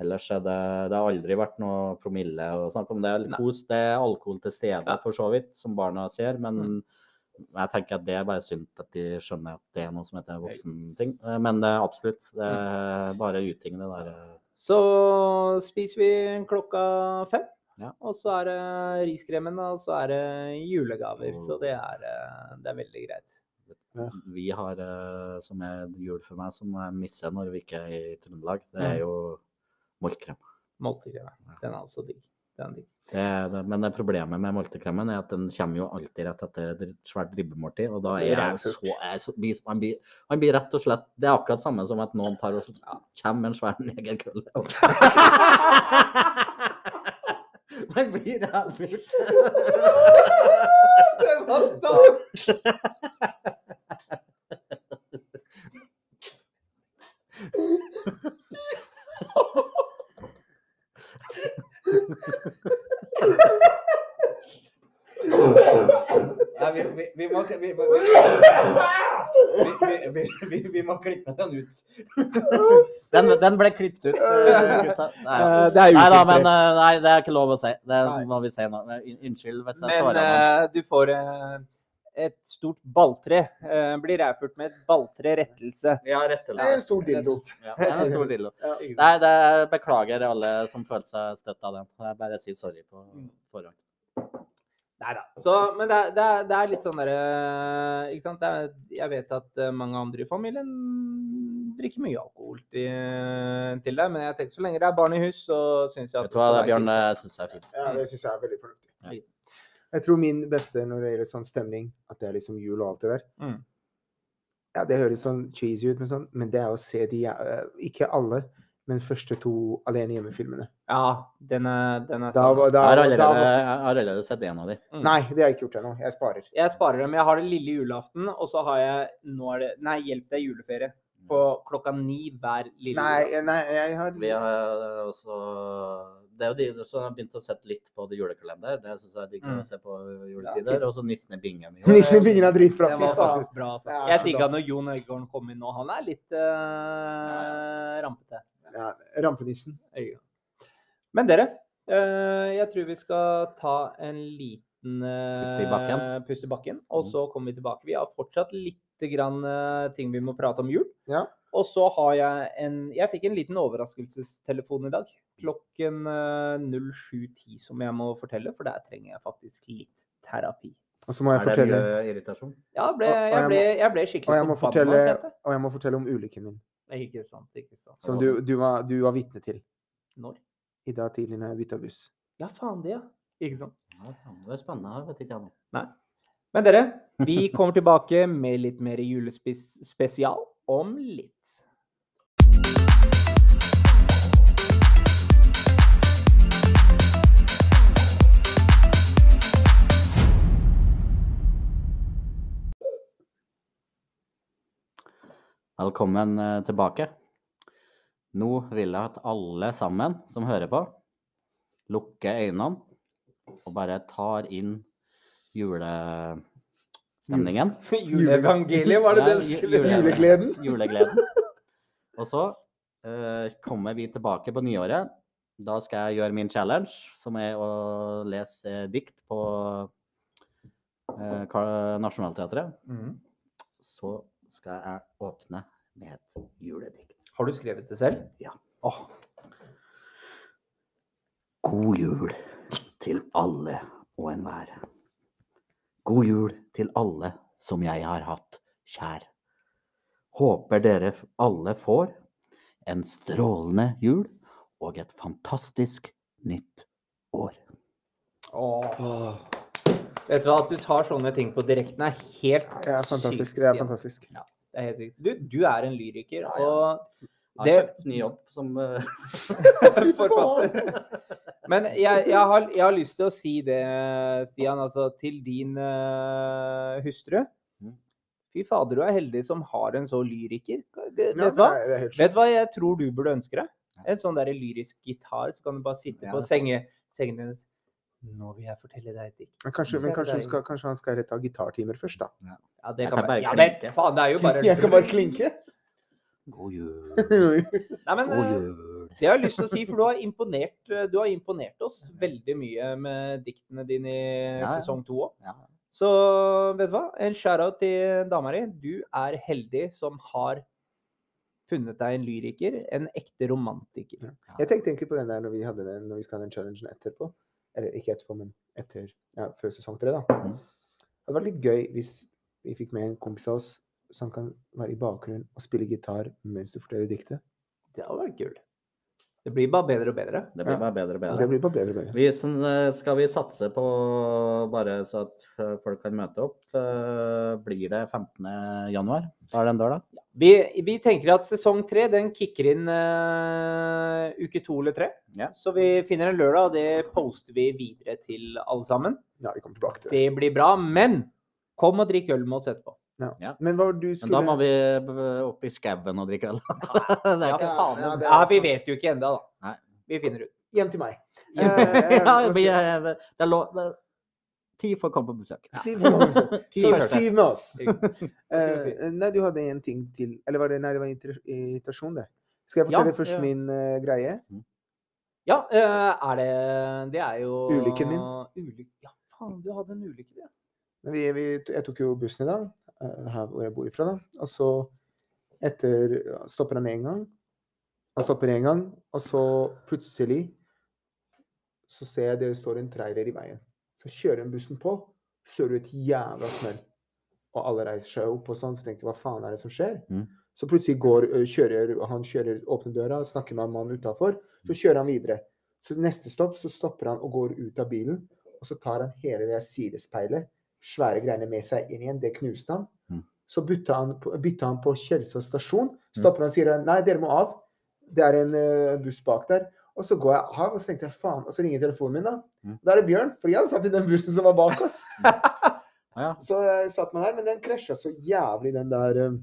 Ellers er det, det har aldri vært noe promille å snakke om. Det er, kos, det er alkohol til stede Ja. for så vidt, som barna ser, men Mm. jeg tenker at det er bare synd at de skjønner at det er noe som heter voksenting. Eh, Men det er absolutt. Det Mm. er bare uting, det der. eh. Så spiser vi klokka fem. Ja. Og så er det riskremen, og så er det julegaver. Så det er, eh, det er veldig greit. Vi har, eh, som er jul for meg, som jeg misser når vi ikke er i Trøndelag, det er Mm. Jo Moltekrem, ja. Den er også digg. Den er digg. Det det, men det problemet med moltekremen er at den kommer jo alltid rett etter et svært ribbemåltid. Og da er jeg så, jeg så han, blir, man, blir rett og slett Det er akkurat samme som at noen tar og så kommer en svær negerkølle. Man blir rævfullt. Det var da! Nei, vi, vi, vi, må, vi, vi, vi, vi, vi må klippe den ut. Den, den ble klippet ut. eh, gutta. Nei, Eh, det er nei da, men eh, nei, det er ikke lov å si. Det må vi si nå. Unnskyld hvis jeg Men du får eh, et stort balltre. Uh, blir rævpult med et balltre rettelse. Ja, rettelse. Det er en stor dildo. Ja, det er en stor dildo. Ja. Nei, det beklager alle som følte seg støtt av den. Jeg bare sier sorry på forhånd. Nei da. Så, men det er, det, er, det er litt sånn derre Ikke sant. Det er, jeg vet at eh, mange andre i familien drikker mye alkohol til, til deg, men jeg tenker så lenge det er barn i hus, så syns jeg at Vet du hva, det, Bjørn, det syns jeg er fint. Ja, det syns jeg er veldig fornuftig. Ja. Jeg tror min beste når det gjelder sånn stemning, at det er liksom jul og alt det der Mm. Ja, det høres sånn cheesy ut, men, sånn, men det er å se de eh, Ikke alle, men første to Alene hjemme-filmene. Ja, den er, den er Da, da, Jeg har da, allerede, var- jeg har allerede sett en av de. Mm. Nei, det har jeg ikke gjort ennå. Jeg sparer. Jeg sparer dem. Jeg har det lille julaften, og så har jeg Nå er det Nei, hjelp deg juleferie. På klokka ni hver lille Nei, julaften. nei, jeg har Vi har også Det er jo de som har begynt å sette litt på det julekalender. Det syns jeg er digg Mm. å se på juletider. Og så Nissen i bingen. Nissen i bingen er dritbra. Fy var faktisk bra. Altså. Er Jeg digga når Jon Øigarden kom inn nå. Han er litt uh, rampete. Ja, Rampenissen. Men dere, uh, jeg tror vi skal ta en liten eh, Pust i bakken. pust i bakken, og Mm. så kommer vi tilbake. Vi har fortsatt litt grann, eh, ting vi må prate om jul. Ja. Og så har jeg en Jeg fikk en liten overraskelsestelefon i dag. Klokken eh, 07.10 som jeg må fortelle, for der trenger jeg faktisk litt terapi. Og så må jeg Er det fortelle mye irritasjon? Ja, ble, Og- og jeg jeg, ble, jeg ble og skikkelig jeg fortelle, og jeg må fortelle om ulykken min, Ikke sant, ikke sant. som du, du, var, du var vitne til Når? i dag tidlig når jeg bytta buss. Ja, faen det, ja. Ikke sant. Ja, det er spennende. Jeg vet ikke jeg nå. Men dere, vi kommer tilbake med litt mer julespesial om litt. Velkommen eh, tilbake. Nå vil jeg at alle sammen som hører på, lukker øynene og bare tar inn julestemningen. Juleevangeliet, var det det du skulle Julegleden. Julegleden. Og så uh, kommer vi tilbake på nyåret. Da skal jeg gjøre min challenge, som er å lese dikt på uh, Nationaltheatret. Mhm. Så skal jeg åpne med et juledikt. Har du skrevet det selv? Ja. Åh, God jul til alle og enhver. God jul til alle som jeg har hatt kjær. Håper dere alle får en strålende jul og et fantastisk nytt år. åh. Vet du hva, at du tar sånne ting på direkten er helt Det er fantastisk. sykt, Det er fantastisk. fantastisk. Det er helt sykt. Du, du er en lyriker, Ja, ja. og Jeg Det- har kjøpt ny jobb som eh, Forfatter. Men jeg, jeg, har, jeg har lyst til å si det, Stian, altså til din uh, hustru. Mm. Fy fader, du er heldig som har en så lyriker. Det, Ja, vet du hva? Vet hva jeg tror du burde ønske deg? En sånn der lyrisk gitar, så kan du bare sitte Ja, på det- senge, sengen hennes. Nå vil jeg fortelle deg et dikt. Men kanskje, men kanskje, skal, kanskje han skal ta gitartimer først, da. Ja, det Jeg kan kan klinke. bare Ja, men faen, det er jo bare Jeg kan bare klinke. God jul. Nei, men God eh, jul. det har jeg lyst til å si, for du har imponert, eh, du har imponert oss veldig mye med diktene dine i Ja, ja. sesong to òg. Ja. Så vet du hva? En shout-out til dama di. Du er heldig som har funnet deg en lyriker, en ekte romantiker. Jeg tenkte egentlig på den der når vi, hadde den, når vi skal ha den challengen etterpå. Eller ikke etterpå, men etter, ja, før sesong tre, da. Mm. Det hadde vært litt gøy hvis vi fikk med en kompis av oss som kan være i bakgrunnen og spille gitar mens du forteller diktet. Det hadde vært kult. Det blir bare bedre og bedre. Det blir Ja. bare bedre og Det bedre. blir bare bedre og bedre. Vi, eh, skal vi satse på, bare så at eh, folk kan møte opp, eh, blir det 15. januar? Da er det en dag, da? Vi, vi tenker at sesong tre den kicker inn uh, uke to eller tre. Ja. Så vi finner en lørdag, og det poster vi videre til alle sammen. Ja, vi kommer tilbake til det. Det blir bra. Men kom og drikk øl med oss etterpå. Ja. Ja. Men hva du skulle... Men da må vi b- opp i skauen og drikke øl. det er Ja, ikke Ja, faen. ja, Ja, vi vet jo ikke ennå, da. Nei. Vi finner ut. Hjem til meg. ja, vi, skal- er- det er lov Ti for å komme på besøk. Ti for Ti for T-skjorte. syv med oss. Eh, nei, du hadde en ting til Eller var det Nei, det var irritasjon, det. Skal jeg fortelle Ja, først ja. min uh, greie? Ja, uh, er det Det er jo Ulykken min. Ulyk... Ja, faen, du hadde en ulykke, du. ja. Vi, vi, jeg tok jo bussen i dag, eh, her hvor jeg bor ifra, da. Og så etter Stopper han én gang. Han stopper én gang, og så plutselig så ser jeg det står en trailer i veien. Så kjører den bussen på, så hører du et jævla smell. Og alle reiser seg opp og sånn, så tenkte hva faen er det som skjer? Mm. Så plutselig går, kjører han kjører, åpner døra, snakker med en mann utafor, så kjører han videre. Så neste stopp så stopper han og går ut av bilen, og så tar han hele det sidespeilet, svære greiene med seg inn igjen, det knuste han. Mm. Så bytta han, på- bytta han på Kjelsås stasjon, stopper han og sier nei, dere må av. Det er en uh, buss bak der. Og så går jeg av, og så tenkte jeg faen, og så ringer telefonen min, da. Mm. Da er det Bjørn, for hadde satt i den bussen som var bak oss. Ja, Så uh, satt man her. men den krasja så jævlig, den der uh,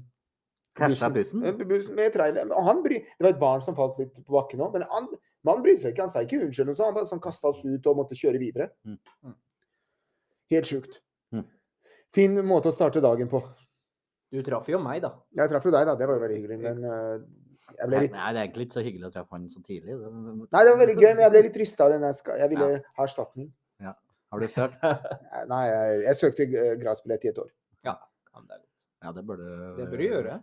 Krasja bussen? Eh, bussen med trailer. Han bry... Det var et barn som falt litt på bakken òg, men han, man brydde seg ikke. Han sa ikke unnskyld, og så, han bare sånn kasta oss ut og måtte kjøre videre. Mm. Helt sjukt. Mm. Fin måte å starte dagen på. Du traff jo meg, da. Jeg traff jo deg, da. Det var jo veldig hyggelig. Men eh, jeg ble Nei, det er egentlig ikke så hyggelig å treffe han så tidlig. Det- Nei, det var veldig gøy, men jeg ble litt rysta av den jeg skal... Jeg ville ha erstatning. Har du søkt? Nei, jeg, jeg søkte eh, gradsbillett i et år. Ja, det. Ja, det burde det bør du gjøre.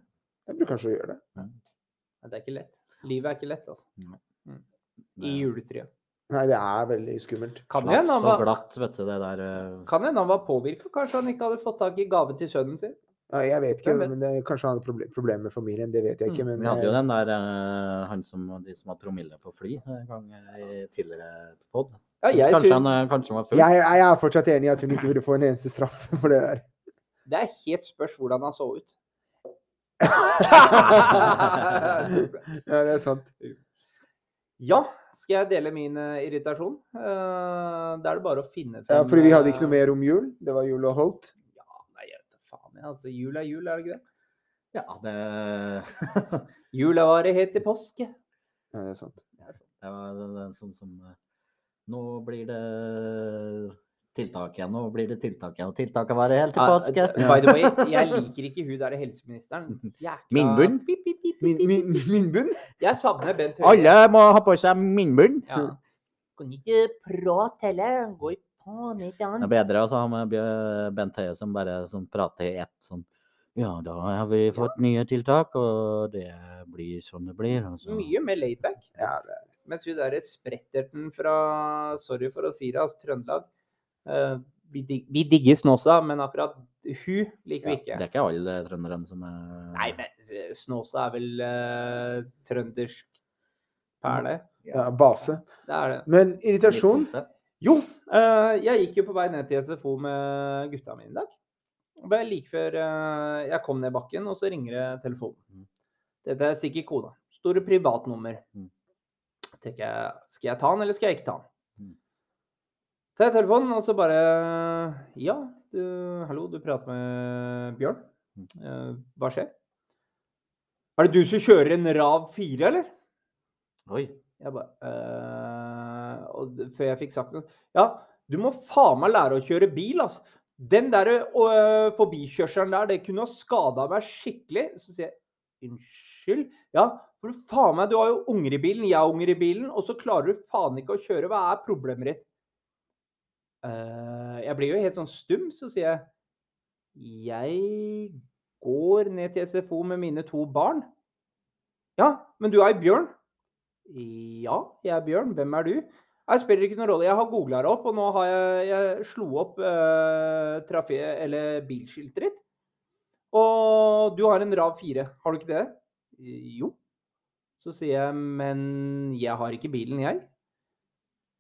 Jeg burde kanskje gjøre det. Men Det er ikke lett. Livet er ikke lett, altså. I Det- juletreet. Nei, det er veldig skummelt. Kan hende han var, glatt, vet du, det der eh, kan hende han var påvirka. Kanskje han ikke hadde fått tak i gave til sønnen sin. Ja, jeg vet ikke, men det, kanskje han hadde proble problemer med familien. Det vet jeg ikke. Mm, Men Vi hadde jo eh, den der eh, han som, de som hadde promille på fly en gang i tidligere pod. Ja, jeg kanskje, synes, han, kanskje han var full? jeg, jeg er fortsatt enig i at hun ikke burde få en eneste straff for det der. Det er helt spørs hvordan han så ut. ja, det er sant. Ja, skal jeg dele min eh, irritasjon? Uh, da er det bare å finne Ja, fordi vi hadde ikke eh, noe mer om jul. Det var jul og holdt. Ja, nei, jeg vet faen. jeg, Altså, jul er jul, er det ikke det? Ja, det Jula varer helt til påske. Ja, det er sant. Det var det- det er sånn som Nå blir det tiltak igjen, nå blir det tiltak igjen. Og tiltaket varer helt til påske. d- By the way, jeg liker ikke hun der helseministeren. Jækla- Minnbund? Pip, pip, pip, Min, pip, min, pip. minnbunn? Jeg savner Bent Høie. Alle må ha på seg minnbunn. Ja. Kan ikke prate heller. Går faen ikke Det er bedre å ha med Bent Høie som bare som prater i ett sånn Ja, da har vi fått nye tiltak, og det blir sånn det blir. Altså. Mye mer laidback. Ja, det er Mens hun derre spretterten fra Sorry for å si det, altså Trøndelag. Eh, vi, dig vi digger Snåsa, men akkurat hun liker vi Det ikke. er ikke alle trønderne som er Nei, men eh, Snåsa er vel uh, trøndersk perle? ja, base. Det er det. Men irritasjon Jo, uh, jeg gikk jo på vei ned til SFO med gutta mine i dag. Det bare like før uh, jeg kom ned bakken, og så ringer det telefonen. Mm. Dette er sikkert kona. Store privatnummer. Mm. tenker jeg, skal jeg ta den, eller skal jeg ikke ta den? Tar jeg telefonen, og så bare Ja, du, hallo, du prater med Bjørn. Eh, hva skjer? Er det du som kjører en Rav 4, eller? Oi. Jeg bare eh, Og før jeg fikk sagt noe Ja, du må faen meg lære å kjøre bil, altså. Den der øh, forbikjørselen der, det kunne ha skada meg skikkelig. Så sier jeg unnskyld? Ja, for faen meg, du har jo unger i bilen, jeg har unger i bilen, og så klarer du faen ikke å kjøre. Hva er problemet ditt? «Eh, jeg blir jo helt sånn stum, så sier jeg jeg går ned til SFO med mine to barn. Ja, men du er Bjørn? Ja, jeg er Bjørn. Hvem er du? Jeg spiller ikke noen rolle. Jeg har googla det opp, og nå har jeg, jeg slo opp eh, trafé, eller bilskiltet ditt. Og du har en Rav 4, har du ikke det? Jo. Så sier jeg, men jeg har ikke bilen, jeg.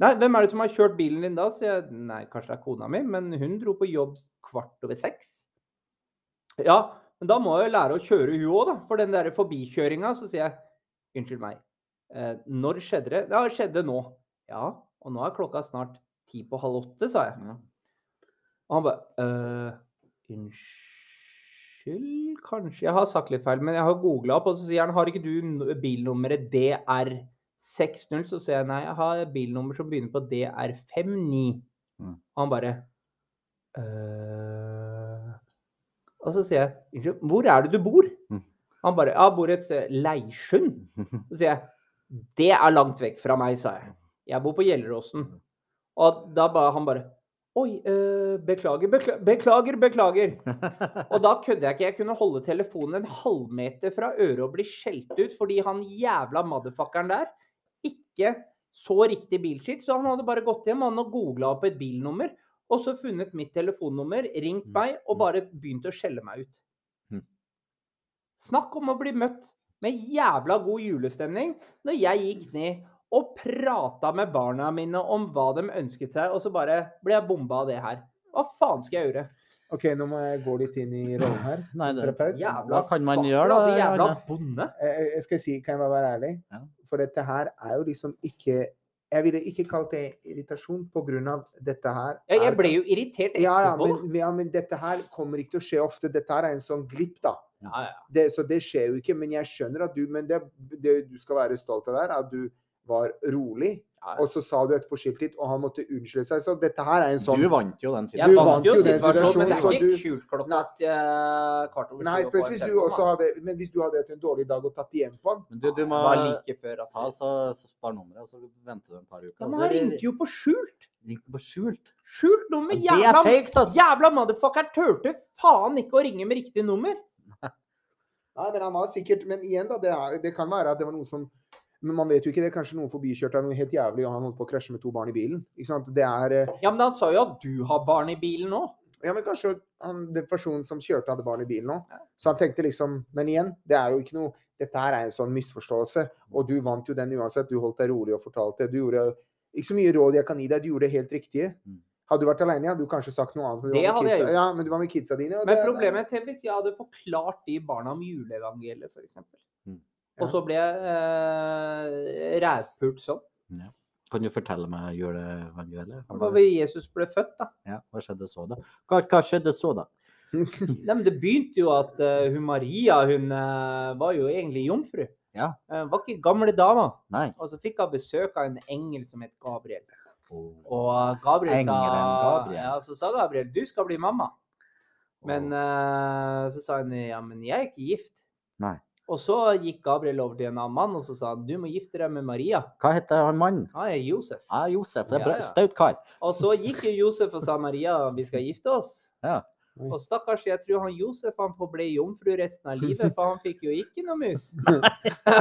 Nei, hvem er det som har kjørt bilen din da? Så jeg, nei, kanskje det er kona mi, men hun dro på jobb kvart over seks. Ja, men da må jeg jo lære å kjøre hun òg, da. For den der forbikjøringa, så sier jeg, unnskyld meg, eh, når skjedde det? Ja, det skjedde nå. Ja, og nå er klokka snart ti på halv åtte, sa jeg. Ja. Og han bare «Øh, Unnskyld, kanskje jeg har sagt litt feil, men jeg har googla opp, og så sier han har ikke du bilnummeret bilnummeret DR60? Så sier jeg nei, jeg har bilnummer som begynner på DR59. Mm. Og han bare «Øh». Og så sier jeg unnskyld, hvor er det du bor? Mm. Han bare jeg bor et sted Leirsund. Så sier jeg det er langt vekk fra meg, sa jeg. Jeg bor på Gjelleråsen. Og da ba han bare Oi, øh, beklager, beklager, beklager, beklager. Og da kødder jeg ikke. Jeg kunne holde telefonen en halvmeter fra øret og bli skjelt ut fordi han jævla motherfuckeren der ikke så riktig bilskilt. Så han hadde bare gått hjem han og googla opp et bilnummer, og så funnet mitt telefonnummer, ringt meg og bare begynt å skjelle meg ut. Mm. Snakk om å bli møtt med jævla god julestemning når jeg gikk ned og prata med barna mine om hva de ønsket seg, og så bare ble jeg bomba av det her. Hva faen skal jeg gjøre? OK, nå må jeg gå litt inn i rollen her. Nei, det- Jævla Hva kan man gjøre da, Altså, jævla bonde. Eh, Jeg skal si, kan jeg bare være ærlig? Ja. For dette her er jo liksom ikke Jeg ville ikke kalt det irritasjon av dette her. Jeg, jeg ble jo irritert ja, ja, men, ja, men dette her kommer ikke til å skje ofte. Dette her er en sånn glipp, da. Ja, ja. Det, så det skjer jo ikke. Men jeg skjønner at du Men det, det du skal være stolt av der, at du var rolig. Og så sa du etterpå skilt litt, og han måtte unnskylde seg. Så dette her er en sånn Du vant jo den Jeg situasjonen. vant jo den situasjonen, men det er ikke kult klokka eh, kvart over Nei, sju spesielt hvis du også hadde Men hvis du hadde hatt en dårlig dag og tatt igjen på han Men du, du må like før, altså. så, så spar nummeret, og så venter du en par uker. Ja, men han ringte jo på skjult. ringte på skjult. Skjult nummer. Er Jævla, fake, jævla motherfucker turte faen ikke å ringe med riktig nummer. Nei, men han var sikkert Men igjen, da. Det, er, det kan være at det var noen som Men man vet jo ikke det. Kanskje noen forbikjørte noe helt jævlig, og han holdt på å krasje med to barn i bilen. Ikke sant? Det er eh, Ja, men han sa jo at du har barn i bilen nå. Ja, men kanskje han, den personen som kjørte, hadde barn i bilen nå. Så han tenkte liksom Men igjen, det er jo ikke noe Dette her er en sånn misforståelse. Og du vant jo den uansett. Du holdt deg rolig og fortalte. Du gjorde ikke så mye råd jeg kan gi deg. Du gjorde det helt riktige. Mm. Hadde du vært alene, hadde du kanskje sagt noe annet. men du Det var med kidsa-. Ja, men du var med kidsa dine. Men det- problemet til hvis jeg hadde forklart de barna om juleevangeliet, f.eks. Ja. Og så ble jeg eh, rævpult sånn. Kan du fortelle meg juleevangeliet? Det var du- Jesus ble født, da? Ja, hva skjedde så, da? Hva, hva skjedde så, da? Nei, men Det begynte jo at uh, hun Maria hun uh, var jo egentlig jomfru. Ja. Uh, var ikke gamle dama. Nei. Og så fikk hun besøk av en engel som het Gabriel. Oh. Og Gabriel Gabriel sa, Gabriel. Ja, så sa Gabriel du skal bli mamma. Men eh, så sa hun ja, men jeg er ikke gift. Nei. Og så gikk Gabriel over til en annen mann og så sa han, du må gifte deg med Maria. Hva heter han mannen? Han er Josef. Ja, Josef. Det er en bra. ja. Staut kar. Og så gikk jo Josef og sa Maria, vi skal gifte oss. Ja. Og stakkars, jeg tror han Josef han får bli jomfru resten av livet, for han fikk jo ikke noe mus.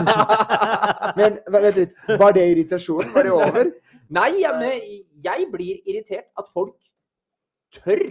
Men vent litt. Var det irritasjon? Var det over? Nei, men jeg blir irritert at folk tør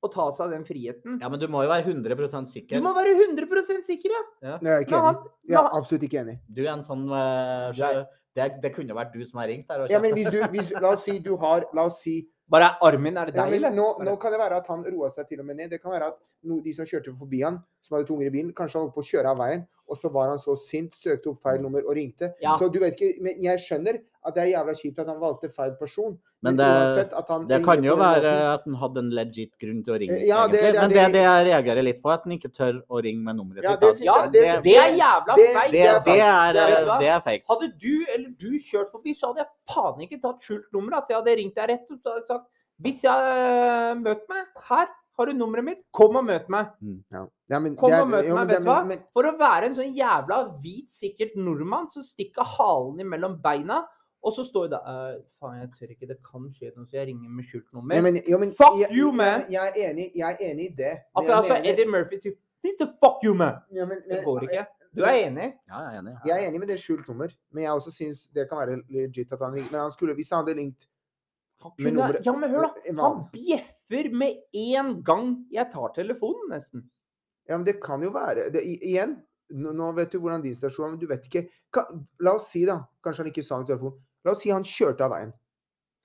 å ta seg den friheten. Ja, men du må jo være 100 Du sikker. må være 100 sikker, ja. Er jeg ikke enig. han. Jeg er absolutt ikke enig. Du er en sånn uh, det, det kunne vært du som har ringt der. Ja, men hvis du, hvis, la oss si du har La oss si bare armen, er det ja, deg, men nå, nå kan det være at han roa seg til og med ned. Det kan være at no, de som kjørte forbi han, som hadde to unger i bilen. Kanskje holdt på å kjøre av veien, og så var han så sint, søkte opp feil nummer og ringte. Ja. Så du vet ikke, men jeg skjønner at det er jævla kjipt at han valgte feil person. Men Men, det- han Det kan jo være at han hadde en legit grunn til å ringe. Ja, det- det Men det det- jeg reagerer litt på, at han ikke tør å ringe med nummeret Ja, sitt. det Ja, det, er jævla det- feil! Det, er det, er, Det er- fake. Hadde du eller du kjørt forbi, så hadde jeg faen ikke tatt skjult nummer. Altså, jeg hadde ringt deg rett og sagt Hvis jeg uh, møter meg her, har du nummeret mitt, kom og møt meg. Ja. Ja, men Kom er- og møt jo, meg, vet du hva? men- For å være en sånn jævla hvit, sikkert nordmann som stikker halen imellom beina, og så står det der «Eh, Faen, jeg tør ikke, det kan skje noe, så jeg ringer med skjult nummer. Ja, men, jo, men, Fuck jeg, you, man! Jeg, er enig, jeg er enig i det. men jeg Akkurat som mener- Eddie Murphy sier Please Fuck you, man! ja, men- Det går ikke. Du er enig? Ja, jeg er enig. Jeg er enig med det skjult nummer, men jeg også syns det kan være legit at han ringer. Men han skulle, hvis han hadde ringt Med nummeret- ja, men hør, da. Han annen. Bjeffer med en gang jeg tar telefonen, nesten. Ja, men det kan jo være det, Igjen, nå, vet du hvordan din stasjon er, men du vet ikke kan, La oss si, da Kanskje han ikke sa noe i telefonen. La oss si han kjørte av veien.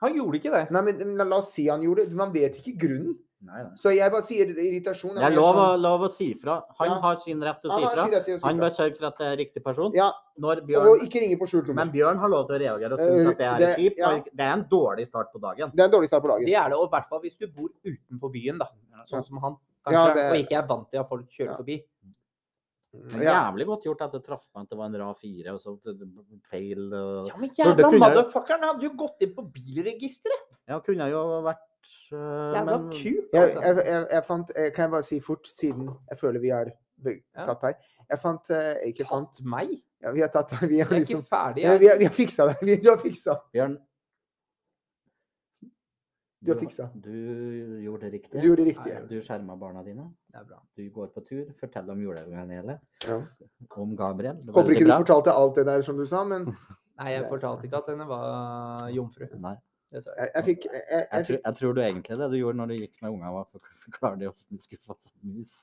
Han gjorde ikke det. Nei, men men la, la oss si han gjorde det. Man vet ikke grunnen. Nei, nei. Så jeg bare sier irritasjon. Det er lov, sånn- lov å si fra. Han Ja. har sin rett til å si fra. si Han bør sørge for at det er riktig person. Ja, Når og ikke ringe på skjult nummer. men Bjørn har lov til å reagere og Eh, synes at det er det- kjipt. ja. Det er en dårlig start på dagen. Det er en dårlig start på dagen. Det er det, og i hvert fall hvis du bor utenfor byen, da. Sånn som han, kanskje. Ja, det- Og ikke er vant til at folk kjører Ja. forbi. Men Ja. Jævlig godt gjort at det traff meg at det var en RAD 4 og så feil. og- Ja, men jævla kunne- motherfuckeren hadde jo gått inn på bilregisteret! Ja, kunne jo vært Jævla men- Jeg, altså. jeg, jeg, jeg fant eh, Kan jeg bare si fort, siden jeg føler vi har tatt deg Jeg fant jeg Ikke fant Tatt meg? ja, Vi har tatt deg. Vi har liksom ikke ferdig. ja, vi, har, vi har fiksa det. Vi, du har fiksa. Bjørn Du har fiksa. Du gjorde det riktig. Du gjorde det riktige. Du skjerma barna dine. Det er bra. Du går på tur. Fortell om juleevangeliet. Ja. Om Gabriel. Er Håper ikke du fortalte alt det der som du sa, men Nei, jeg fortalte ikke at henne var jomfru. Nei. Jeg, jeg fikk jeg, jeg, tror, jeg tror du egentlig det du gjorde når du gikk med ungene, var for å forklare dem hvordan de skulle få seg mus.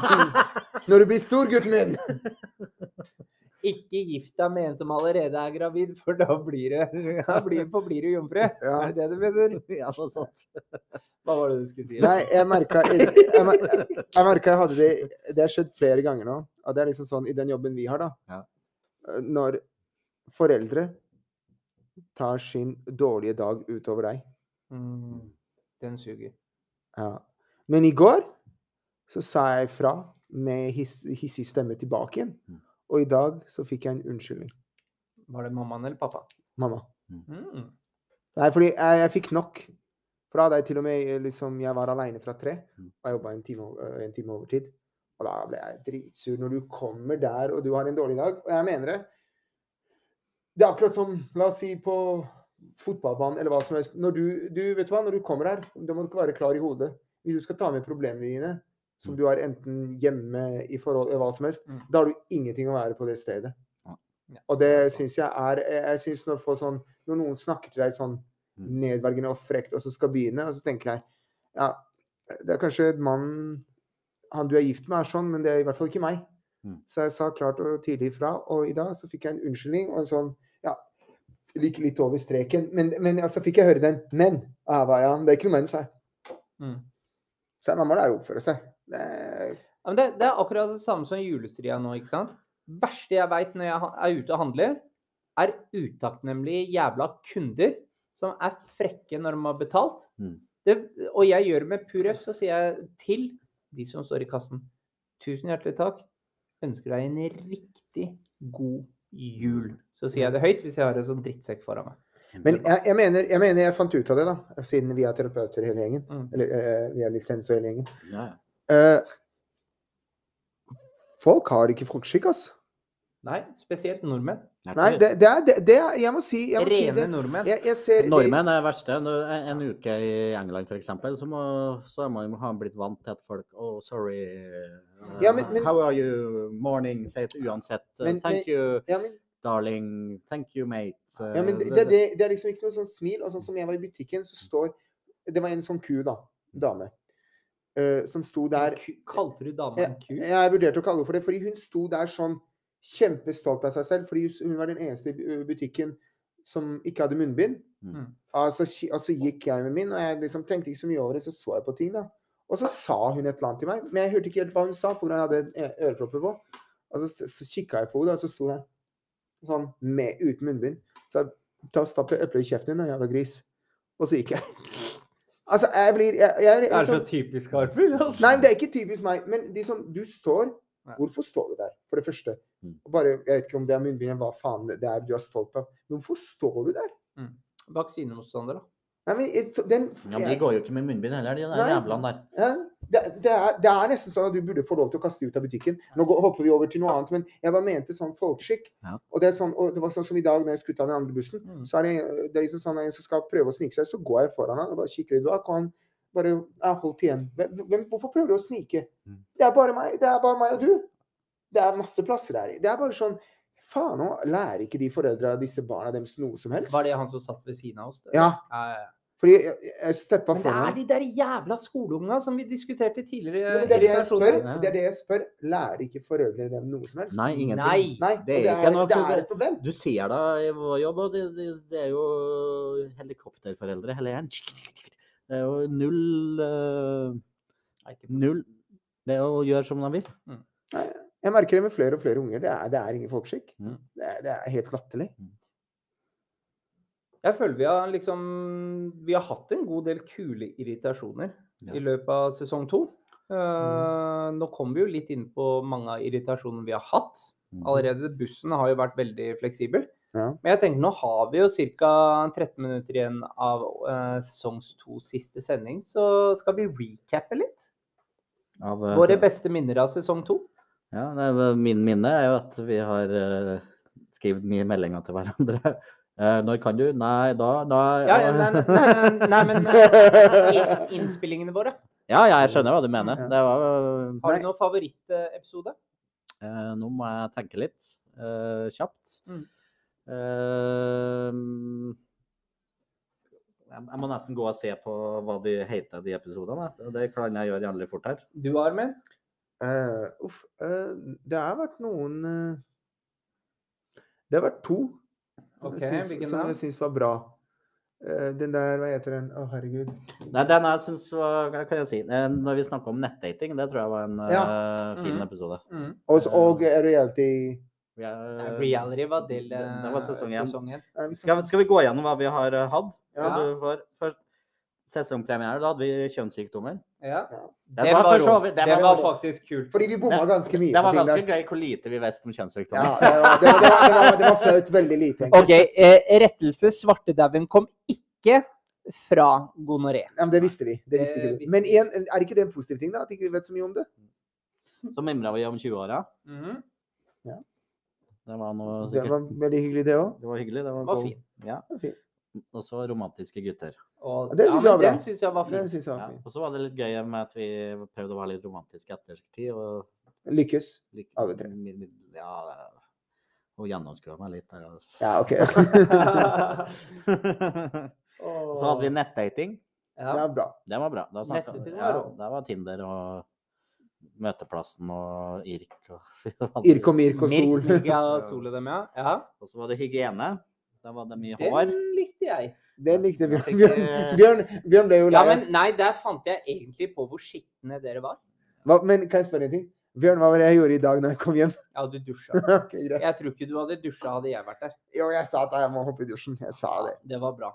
Når du blir stor, gutten min! Ikke gift deg med en som allerede er gravid, for da blir du, da blir, forblir du jomfru. Ja. Er det det du mener? Ja, noe sånt. Hva var det du skulle si? Nei, jeg merka jeg, jeg, jeg merket jeg hadde det Det har skjedd flere ganger nå. At det er liksom sånn i den jobben vi har, da. Ja. Når foreldre tar sin dårlige dag utover deg. Mm, den suger. Ja. Men i går så sa jeg fra med hiss, hissig stemme tilbake igjen. Mm. Og i dag så fikk jeg en unnskyldning. Var det mammaen eller pappa? Mamma. Mm. Nei, fordi jeg, jeg fikk nok. For da hadde jeg til og med liksom Jeg var aleine fra tre, Mm. og jeg jobba en, o- en time overtid. Og da ble jeg dritsur når du kommer der og du har en dårlig dag. Og jeg mener det. Det er akkurat som, la oss si, på fotballbanen eller hva som helst. Når du, du vet hva, når du kommer her, da må du ikke være klar i hodet. Hvis du skal ta med problemene dine, som Mm. du har enten hjemme i forhold eller hva som helst, Mm. da har du ingenting å være på det stedet. Ja. Ja. Og det syns jeg er Jeg syns når, sånn, når noen snakker til deg sånn Mm. nedverdigende og frekt, og så skal begynne, og så tenker jeg ja, det er kanskje mannen han du er gift med, er sånn, men det er i hvert fall ikke meg. Mm. Så jeg sa klart og tydelig ifra, og i dag så fikk jeg en unnskyldning og en sånn ja, litt, over streken. Men, men så fikk jeg høre den. Men! Og ja, det er ikke noe mens her. Mm. Så man må lære å oppføre seg. Det er, Ja, men det, det er akkurat det samme som julestria nå, ikke sant? verste jeg veit når jeg er ute og handler, er utakknemlige jævla kunder som er frekke når de har betalt. Mm. Det, og jeg gjør det med pur F, så sier jeg til de som står i kassen Tusen hjertelig takk. Ønsker deg en riktig god jul. Så sier jeg det høyt hvis jeg har en sånn drittsekk foran meg. men jeg, jeg, mener, jeg mener jeg fant ut av det, da, siden vi er terapeuter hele gjengen. Mm. Eller uh, vi er lisens og hele gjengen. Ja. Eh, folk har ikke folkeskikk, ass. Nei, spesielt nordmenn. Nei, det, det, er, det, det er Jeg må si, jeg må si Rene det. nordmenn. Jeg, jeg ser Nordmenn er det verste. Når- En, en uke i England f.eks., så, må- så er man ha blitt vant til at folk Oh, sorry. uh, Ja, men- men- how are you? Morning. sier uansett. uh, Men- thank men- you, ja, men, darling. Thank you, mate. Uh, ja, men det, det, er liksom ikke noe sånn smil. Og sånn som jeg var i butikken, så står Det var en sånn ku, da. Dame. Uh, som sto der Kalte du dama jeg, en ku? jeg vurderte å kalle henne for det, fordi hun sto der sånn kjempestolt av seg selv. Fordi hun var den eneste i butikken som ikke hadde munnbind. Mm. Altså, altså gikk jeg med min, og jeg liksom tenkte ikke så mye over det. Så så jeg på ting, da. Og så sa hun et eller annet til meg, men jeg hørte ikke helt hva hun sa, pga. at jeg hadde ørepropper på. Og så, så, så kikka jeg på henne, og så sto jeg sånn med, uten munnbind. Så jeg ta og stappe epler i kjeften din, jævla gris. Og så gikk jeg. Altså, jeg blir jeg, jeg, Det er så liksom, typisk Harfield, altså. Nei, det er ikke typisk meg. Men liksom, du står. Hvorfor står du der, for det første? Mm. Bare, Jeg vet ikke om det er munnbind hva faen det er du er stolt av. Men hvorfor står du der? Vaksinemotstander, da. Nei, men et- så- den, Ja, men de går jo ikke med munnbind heller, de der jævlene der. Ja, det, det, er, det er nesten sånn at du burde få lov til å kaste ut av butikken. Nå går, hopper vi over til noe annet, men jeg bare mente sånn folkeskikk. Ja. Og det, sånn, og det var sånn som i dag når jeg skulle ta den andre bussen. Mm. Så er det, det er liksom sånn at en som skal prøve å snike seg, så går jeg foran han og bare kikker litt bak. Og han bare er holdt igjen. Hvem, hvorfor prøver du å snike? Mm. Det er bare meg. Det er bare meg og du. Det er masse plasser der. Det er bare sånn Faen, òg, lærer ikke de foreldra av disse barna deres noe som helst. Var det han som satt ved siden av oss? det? Ja. ja, ja. Fordi jeg, jeg steppa Men det er de der jævla skoleungene som vi diskuterte tidligere. Ja, det er det jeg spør. Det er det jeg spør. Lærer ikke foreldre dem noe som helst? Nei, ingenting. Nei. Det er det er, det er et problem. Du ser da i vår jobb, og det er jo helikopterforeldre hele gjengen. Det er jo null eh, Null Det er å gjøre som de vil. Jeg merker det med flere og flere unger. Det er, det er ingen folkeskikk. Mm. Det, er, det er helt latterlig. Jeg føler vi har liksom Vi har hatt en god del kule irritasjoner Ja. i løpet av sesong to. Eh, nå kommer vi jo litt inn på mange av irritasjonene vi har hatt. Mm. Allerede bussen har jo vært veldig fleksibel. Ja. Men jeg tenker nå har vi jo ca. 13 minutter igjen av uh, sesongs to siste sending, så skal vi recappe litt. Av, uh, Våre beste minner av sesong to. Ja, det min minne er jo at vi har uh, skrevet mye meldinger til hverandre. Når kan du? Nei, da, da Ja, ja, nei, nei, nei, nei, men innspillingene våre. ja, jeg skjønner hva du mener. Det var Har du noen favorittepisode? Nå må jeg tenke litt kjapt. Mm. Eh, jeg, må nesten gå og se på hva de heter, de episodene. Det kan jeg gjøre jævlig fort her. Du, Armin? Uh, uff. Uh, det har vært noen uh, Det har vært to som jeg syns- som jeg syns var bra. Eh, den der, hva heter den? Å, herregud. Nei, den jeg syns var Hva kan jeg si? Når vi snakker om nettdating, det tror jeg var en ja. fin Mhm. episode. Mm. Og, så- og reality Reality var del det- det var eh, sesong én. sesong én. Nei, vi Skal, skal vi gå gjennom hva vi har eh, hatt? Så Ja. du får først sesongpremiere. Da hadde vi kjønnssykdommer. Ja. Det var var, så det var var- faktisk kult. Fordi vi bomma ganske mye. Det var ganske gøy hvor lite vi visste om kjønnssykdommer. det var, det, var, det, var, var, var flaut veldig lite. egentlig. OK, eh, rettelse. Svartedauden kom ikke fra gonoré. Ja, men det visste vi. Det visste ikke du. Men en, er ikke det en positiv ting, da? At ikke vi vet så mye om det? Så mimra vi om 20-åra. Mhm. Det var noe Det var veldig hyggelig, det òg. Det var hyggelig. Det var, var fint. fin. Ja. Fin. Og så romantiske gutter. Og, Ja, det ja, synes men jeg var bra. jeg var fin. Ja. Og så var det litt gøy med at vi prøvde å være litt romantiske ettertid. Og Lykkes. Alle tre. Ja, hun gjennomskua meg litt. altså. Ja, OK. så hadde vi nettdating. Det ja. er bra. Det var bra. Da snakket, ja, det var Tinder og Møteplassen og Irk. Og, Irk og Mirk og Sol. Mirk, ja, sol og dem, ja. ja. Og så var det hygiene. Da var det mye Den hår. likte jeg. Den likte Bjørn. Bjørn, Bjørn, Bjørn ble jo lei. Ja, men nei, der fant jeg egentlig på hvor skitne dere var. Hva, men kan jeg spørre en ting? Bjørn, hva var det jeg gjorde i dag når jeg kom hjem? Ja, du dusja. okay. Jeg tror ikke du hadde dusja hadde jeg vært der. Jo, jeg sa at jeg må hoppe i dusjen. Jeg sa det. Det var bra.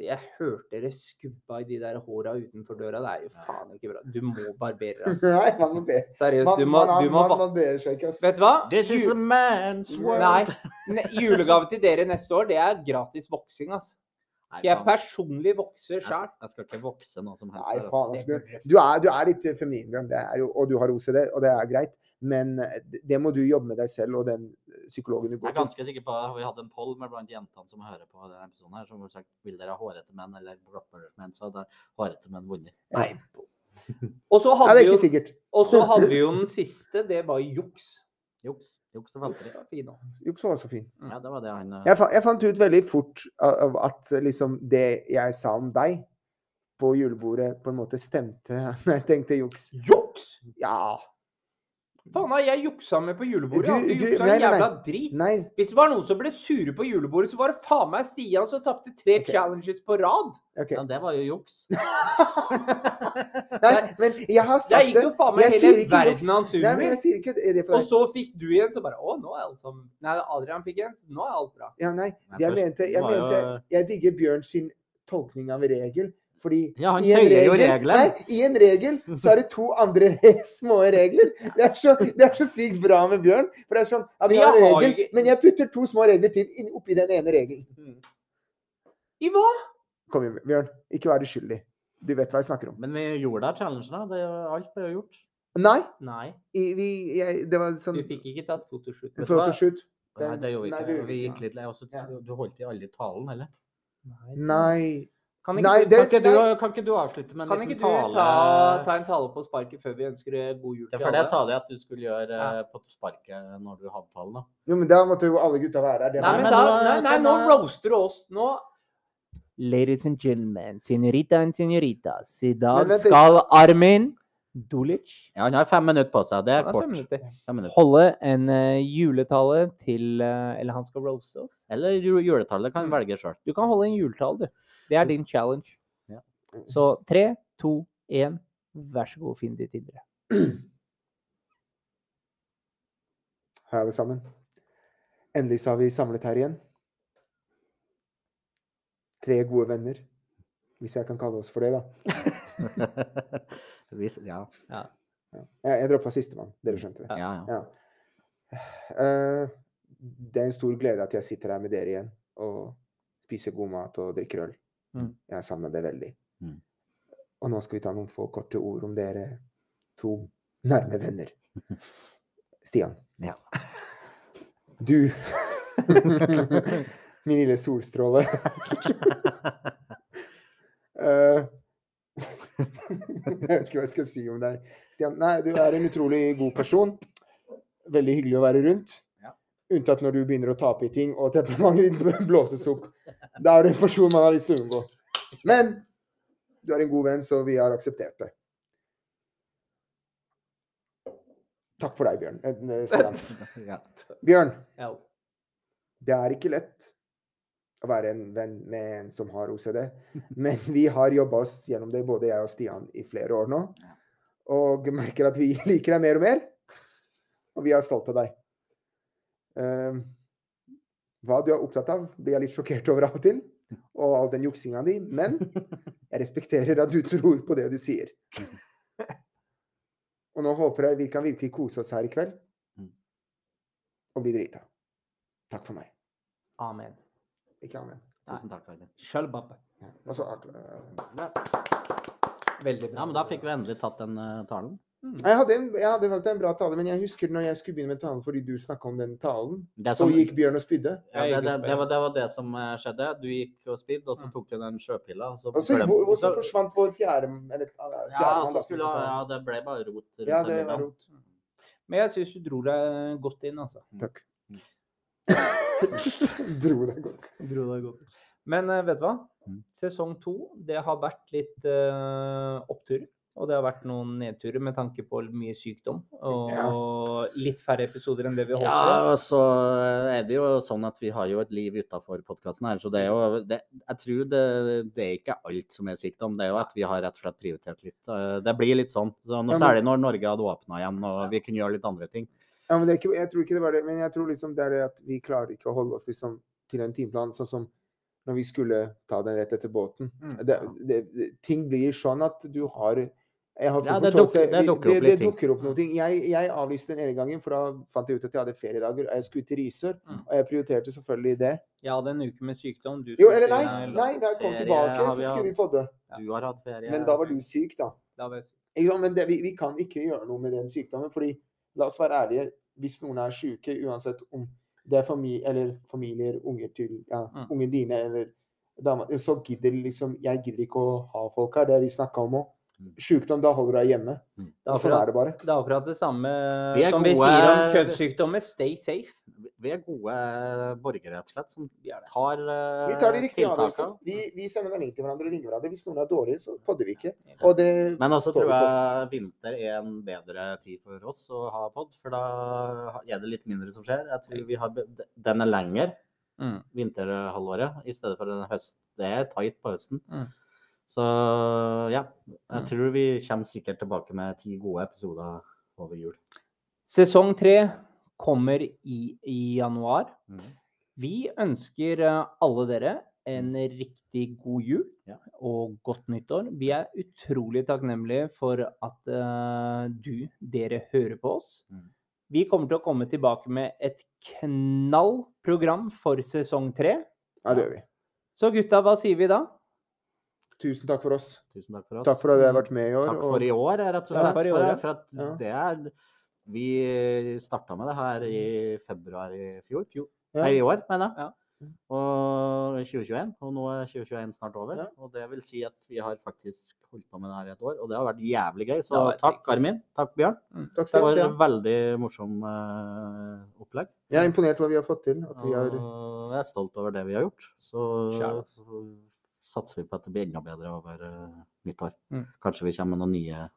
Jeg hørte dere skubba i de der håra utenfor døra. Det er jo faen ikke bra. Du må barbere deg. altså. Nei, man barberer. be. Seriøst, du må, man, du må man, man seg ikke. Vet du hva? This is a man's world. Nei. ne- Julegave til dere neste år, det er gratis voksing, altså. Skal jeg personlig vokse Jeg sjøl? jeg skal ikke vokse noe som helst. Nei, faen, ass, Du du er litt feminin, og du har OCD, og det er greit. Men eh, det- må du jobbe med deg selv og den eh, psykologen du Jeg er ganske sikker på at vi hadde en poll med blant jentene som hører på denne episoden her, som har sagt vil dere ha hårete menn eller glattbarberte menn, så hadde hårete menn vunnet. Nei. Og så hadde vi jo. Og så hadde vi jo den siste, det var juks. Juks. Juks til. Var fin. Juks var så fin. Ja, det var det han eh, Jeg, fa jeg fant ut veldig fort at liksom det jeg sa om deg på julebordet, på en måte stemte når jeg tenkte juks. Juks! Ja. Faen, jeg juksa med på julebordet. Du- Jeg du- juksa nei, nei, nei. jævla drit. Nei, Hvis det var noen som ble sure på julebordet, så var det faen meg Stian som tapte tre okay. challenges på rad. Okay. Ja, det var jo juks. Nei, men jeg har Jeg gikk jo faen meg hele verden hans under. det Og så fikk du igjen, så bare Å, nå er alt som Nei, Adrian fikk en, nå er alt bra. Ja, nei, Nei, jeg først mente, jeg, mente, jeg digger Bjørn sin tolkning av regel. Fordi Ja, han i en regel, nei, i en regel så er det to andre små regler. Det er, så, det er så sykt bra med Bjørn. For det er sånn, ja, vi har en regel, men jeg putter to små regler til oppi den ene regelen. I hva? Kom igjen, Bjørn. Ikke vær uskyldig. Du vet hva jeg snakker om. Men vi gjorde da challengen, da. Det, alt ble jo gjort. Nei, Nei, i, vi, jeg, det var sånn du fikk ikke tatt fotoshoot. en photoshoot. Nei, det gjorde vi ikke. Nei, vi Vi gikk litt lei. Du holdt i alle talen, eller? Nei. Kan ikke, Nei, du, det- Kan ikke, du, kan ikke du avslutte med en kan liten ikke du ta, ta en tale på sparket før vi ønsker god jul Ja, til for det alle? sa de at du skulle gjøre Ja. eh, på sparket når du hadde talen. da. Jo, men da måtte jo alle gutta være der. Det Nei, men men da, nei, nei, nå roaster du oss. Nå Ladies and gentlemen, senorita and senoritas. I dag skal Armin Dulic Ja, han har fem minutter på seg. Det er kort. fem minutter. Fem minutter. holde en uh, juletale til uh, Eller han skal roaste oss. Eller juletale juletallet kan Mm. velge sjøl. Du kan holde en juletale, du. Det er din challenge. Ja. Så tre, to, én. Vær så god, finn ditt indre. Hei, alle sammen. Endelig så har vi samlet her igjen. Tre gode venner. Hvis jeg kan kalle oss for det, da. Hvis- ja. Ja. Jeg, jeg droppa sistemann. Dere skjønte det. Ja, ja. Ja. Eh, det er en stor glede at jeg sitter her med dere igjen og spiser god mat og drikker øl. Mm. Jeg savna det veldig. Mm. Og nå skal vi ta noen få korte ord om dere to nærme venner. Stian. Ja. Du Min lille solstråle. Eh, jeg vet ikke hva jeg skal si om deg. Stian, nei, du er en utrolig god person. Veldig hyggelig å være rundt. Unntatt når du begynner å tape i ting, og temperamentet ditt blåses opp. Da er du en person man har lyst til å unngå. Men du er en god venn, så vi har akseptert det. Takk for deg, Bjørn. Eh, ja. Bjørn, det er ikke lett å være en venn med en som har OCD, men vi har jobba oss gjennom det, både jeg og Stian, i flere år nå. Og merker at vi liker deg mer og mer. Og vi er stolt av deg. Ehm, hva du er opptatt av, blir jeg litt sjokkert over av og til. Og all den juksinga di. Men jeg respekterer at du tror på det du sier. Og nå håper jeg vi kan virkelig kose oss her i kveld. Mm. Og bli drita. Takk for meg. Amen. Ikke amen. Tusen takk, Arvid. Shalbabba. Ja. Altså, så, Veldig bra. Ja, men da fikk vi endelig tatt den uh, talen. Mm. jeg hadde, en, jeg hadde valgt en bra tale, men jeg husker når jeg skulle begynne med talen fordi du snakka om den talen, Det så som- gikk Bjørn og spydde. Ja, det, det, det, var, det var det som eh, skjedde. Du gikk og spydde, og så Mm. tok du den sjøpilla. Og så, Og så, glemte- og så forsvant vår fjerde eller, fjerde ja, mann, så skulle, ja, det ble bare rot rundt Ja, det var rot. Men jeg syns du dro deg godt inn, altså. Takk. Dro deg godt. Dro deg godt. Men eh, vet du hva? Mm. Sesong to, det har vært litt uh, oppturer. Og det har vært noen nedturer med tanke på mye sykdom. Og litt færre episoder enn det vi håpet. Ja, og så er det jo sånn at vi har jo et liv utafor podkasten her, så det er jo det, Jeg tror det, det er ikke alt som er sykdom, det er jo at vi har rett og slett prioritert litt. Eh, Det blir litt sånn. Så nå, særlig når Norge hadde åpna igjen og vi kunne gjøre litt andre ting. Ja, men det er ikke, jeg tror ikke det var det, men jeg tror liksom det er det at vi klarer ikke å holde oss liksom til en timeplan, sånn som når vi skulle ta den rett etter båten. Mm. Det, det, det, ting blir sånn at du har Ja, det dukker- det dukker opp det, det dukker opp noen ting. Jeg, jeg avlyste den ene gangen, for da fant jeg ut at jeg hadde feriedager. Jeg skulle til Risør, Mm. og jeg prioriterte selvfølgelig det. Jeg hadde en uke med sykdom. Du Jo, eller nei, nei, da jeg kom ferie tilbake, så skulle vi hatt. det Du har hatt ferie. Men da var du syk, da. Da var jeg syk. Ja. Men det, vi, vi kan ikke gjøre noe med den sykdommen, fordi la oss være ærlige, hvis noen er syke, uansett om det er familie, eller familier, unger til ja, Mm. ungene dine eller damer, så gidder liksom Jeg gidder ikke å ha folk her, det har vi snakka om òg. Mm. Sykdom, da holder du deg hjemme. Mm. er sånn er det bare. Det er akkurat det samme Vi som som vi sier om kjønnssykdommer. Stay safe. Vi er gode borgere, rett og slett, som Vi er det. tar uh, Vi tar de riktige avgjørelsene. Vi, vi sender melding til hverandre og ringer hverandre. Hvis noen er dårlige, så podder vi ikke. Og det Men også tror jeg vinter er en bedre tid for oss å ha pod, for da er det litt mindre som skjer. Jeg tror vi har, Den er lenger, Mm. vinterhalvåret, i stedet for høst. Det er tight på høsten. Mm. Så ja, jeg Mm. tror vi kommer sikkert tilbake med ti gode episoder over jul. Sesong tre kommer i, i januar. Mm. Vi ønsker eh, alle dere en riktig god jul Ja. og godt nyttår. Vi er utrolig takknemlige for at uh, du, dere, hører på oss. Mm. Vi kommer til å komme tilbake med et knall program for sesong tre. Ja, det gjør vi. Så gutta, hva sier vi da? Tusen takk for oss. Tusen takk for oss. Takk for at dere har vært med i år. Takk for i år, rett og Takk slett. for i år, ja. for at Ja. det er Vi starta med det her i februar i fjor. fjor. Ja. Nei, i år, mener jeg. Ja. Og 2021. Og nå er 2021 snart over. Ja. Og det vil si at vi har faktisk holdt på med det her i et år. Og det har vært jævlig gøy. Så takk, Armin. Takk, Bjørn. Takk, Det var et veldig morsom uh, opplegg. Jeg er imponert over hva vi har fått til. At vi har Og jeg er stolt over det vi har gjort. Så, Kjære. så satser vi på at det blir enda bedre over eh, nyttår. Mm. Kanskje vi kommer med noen nye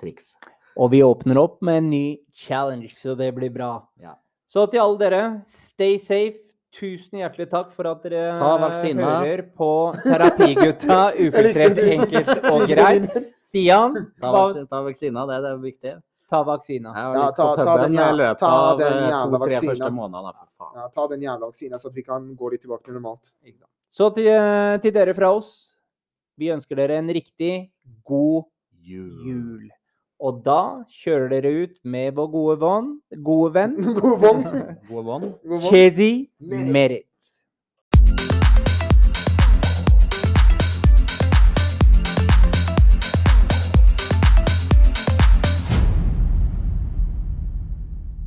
triks. Og vi åpner opp med en ny challenge, så det blir bra. Ja. Så til alle dere, stay safe. Tusen hjertelig takk for at dere Ta hører på Terapigutta ufiltrert, enkelt og greit. Stian, Ta, vaksina, ta vaksina, det er det viktige. ta vaksina. Ja, ta- ta den løpet ta den eh, jævla vaksina. ja, Ta den jævla vaksina, så at vi kan gå litt tilbake til normalt. Så til, til dere fra oss, vi ønsker dere en riktig god Jul. Og da kjører dere ut med vår gode venn, gode venn Gode. God. Chezi. Merit.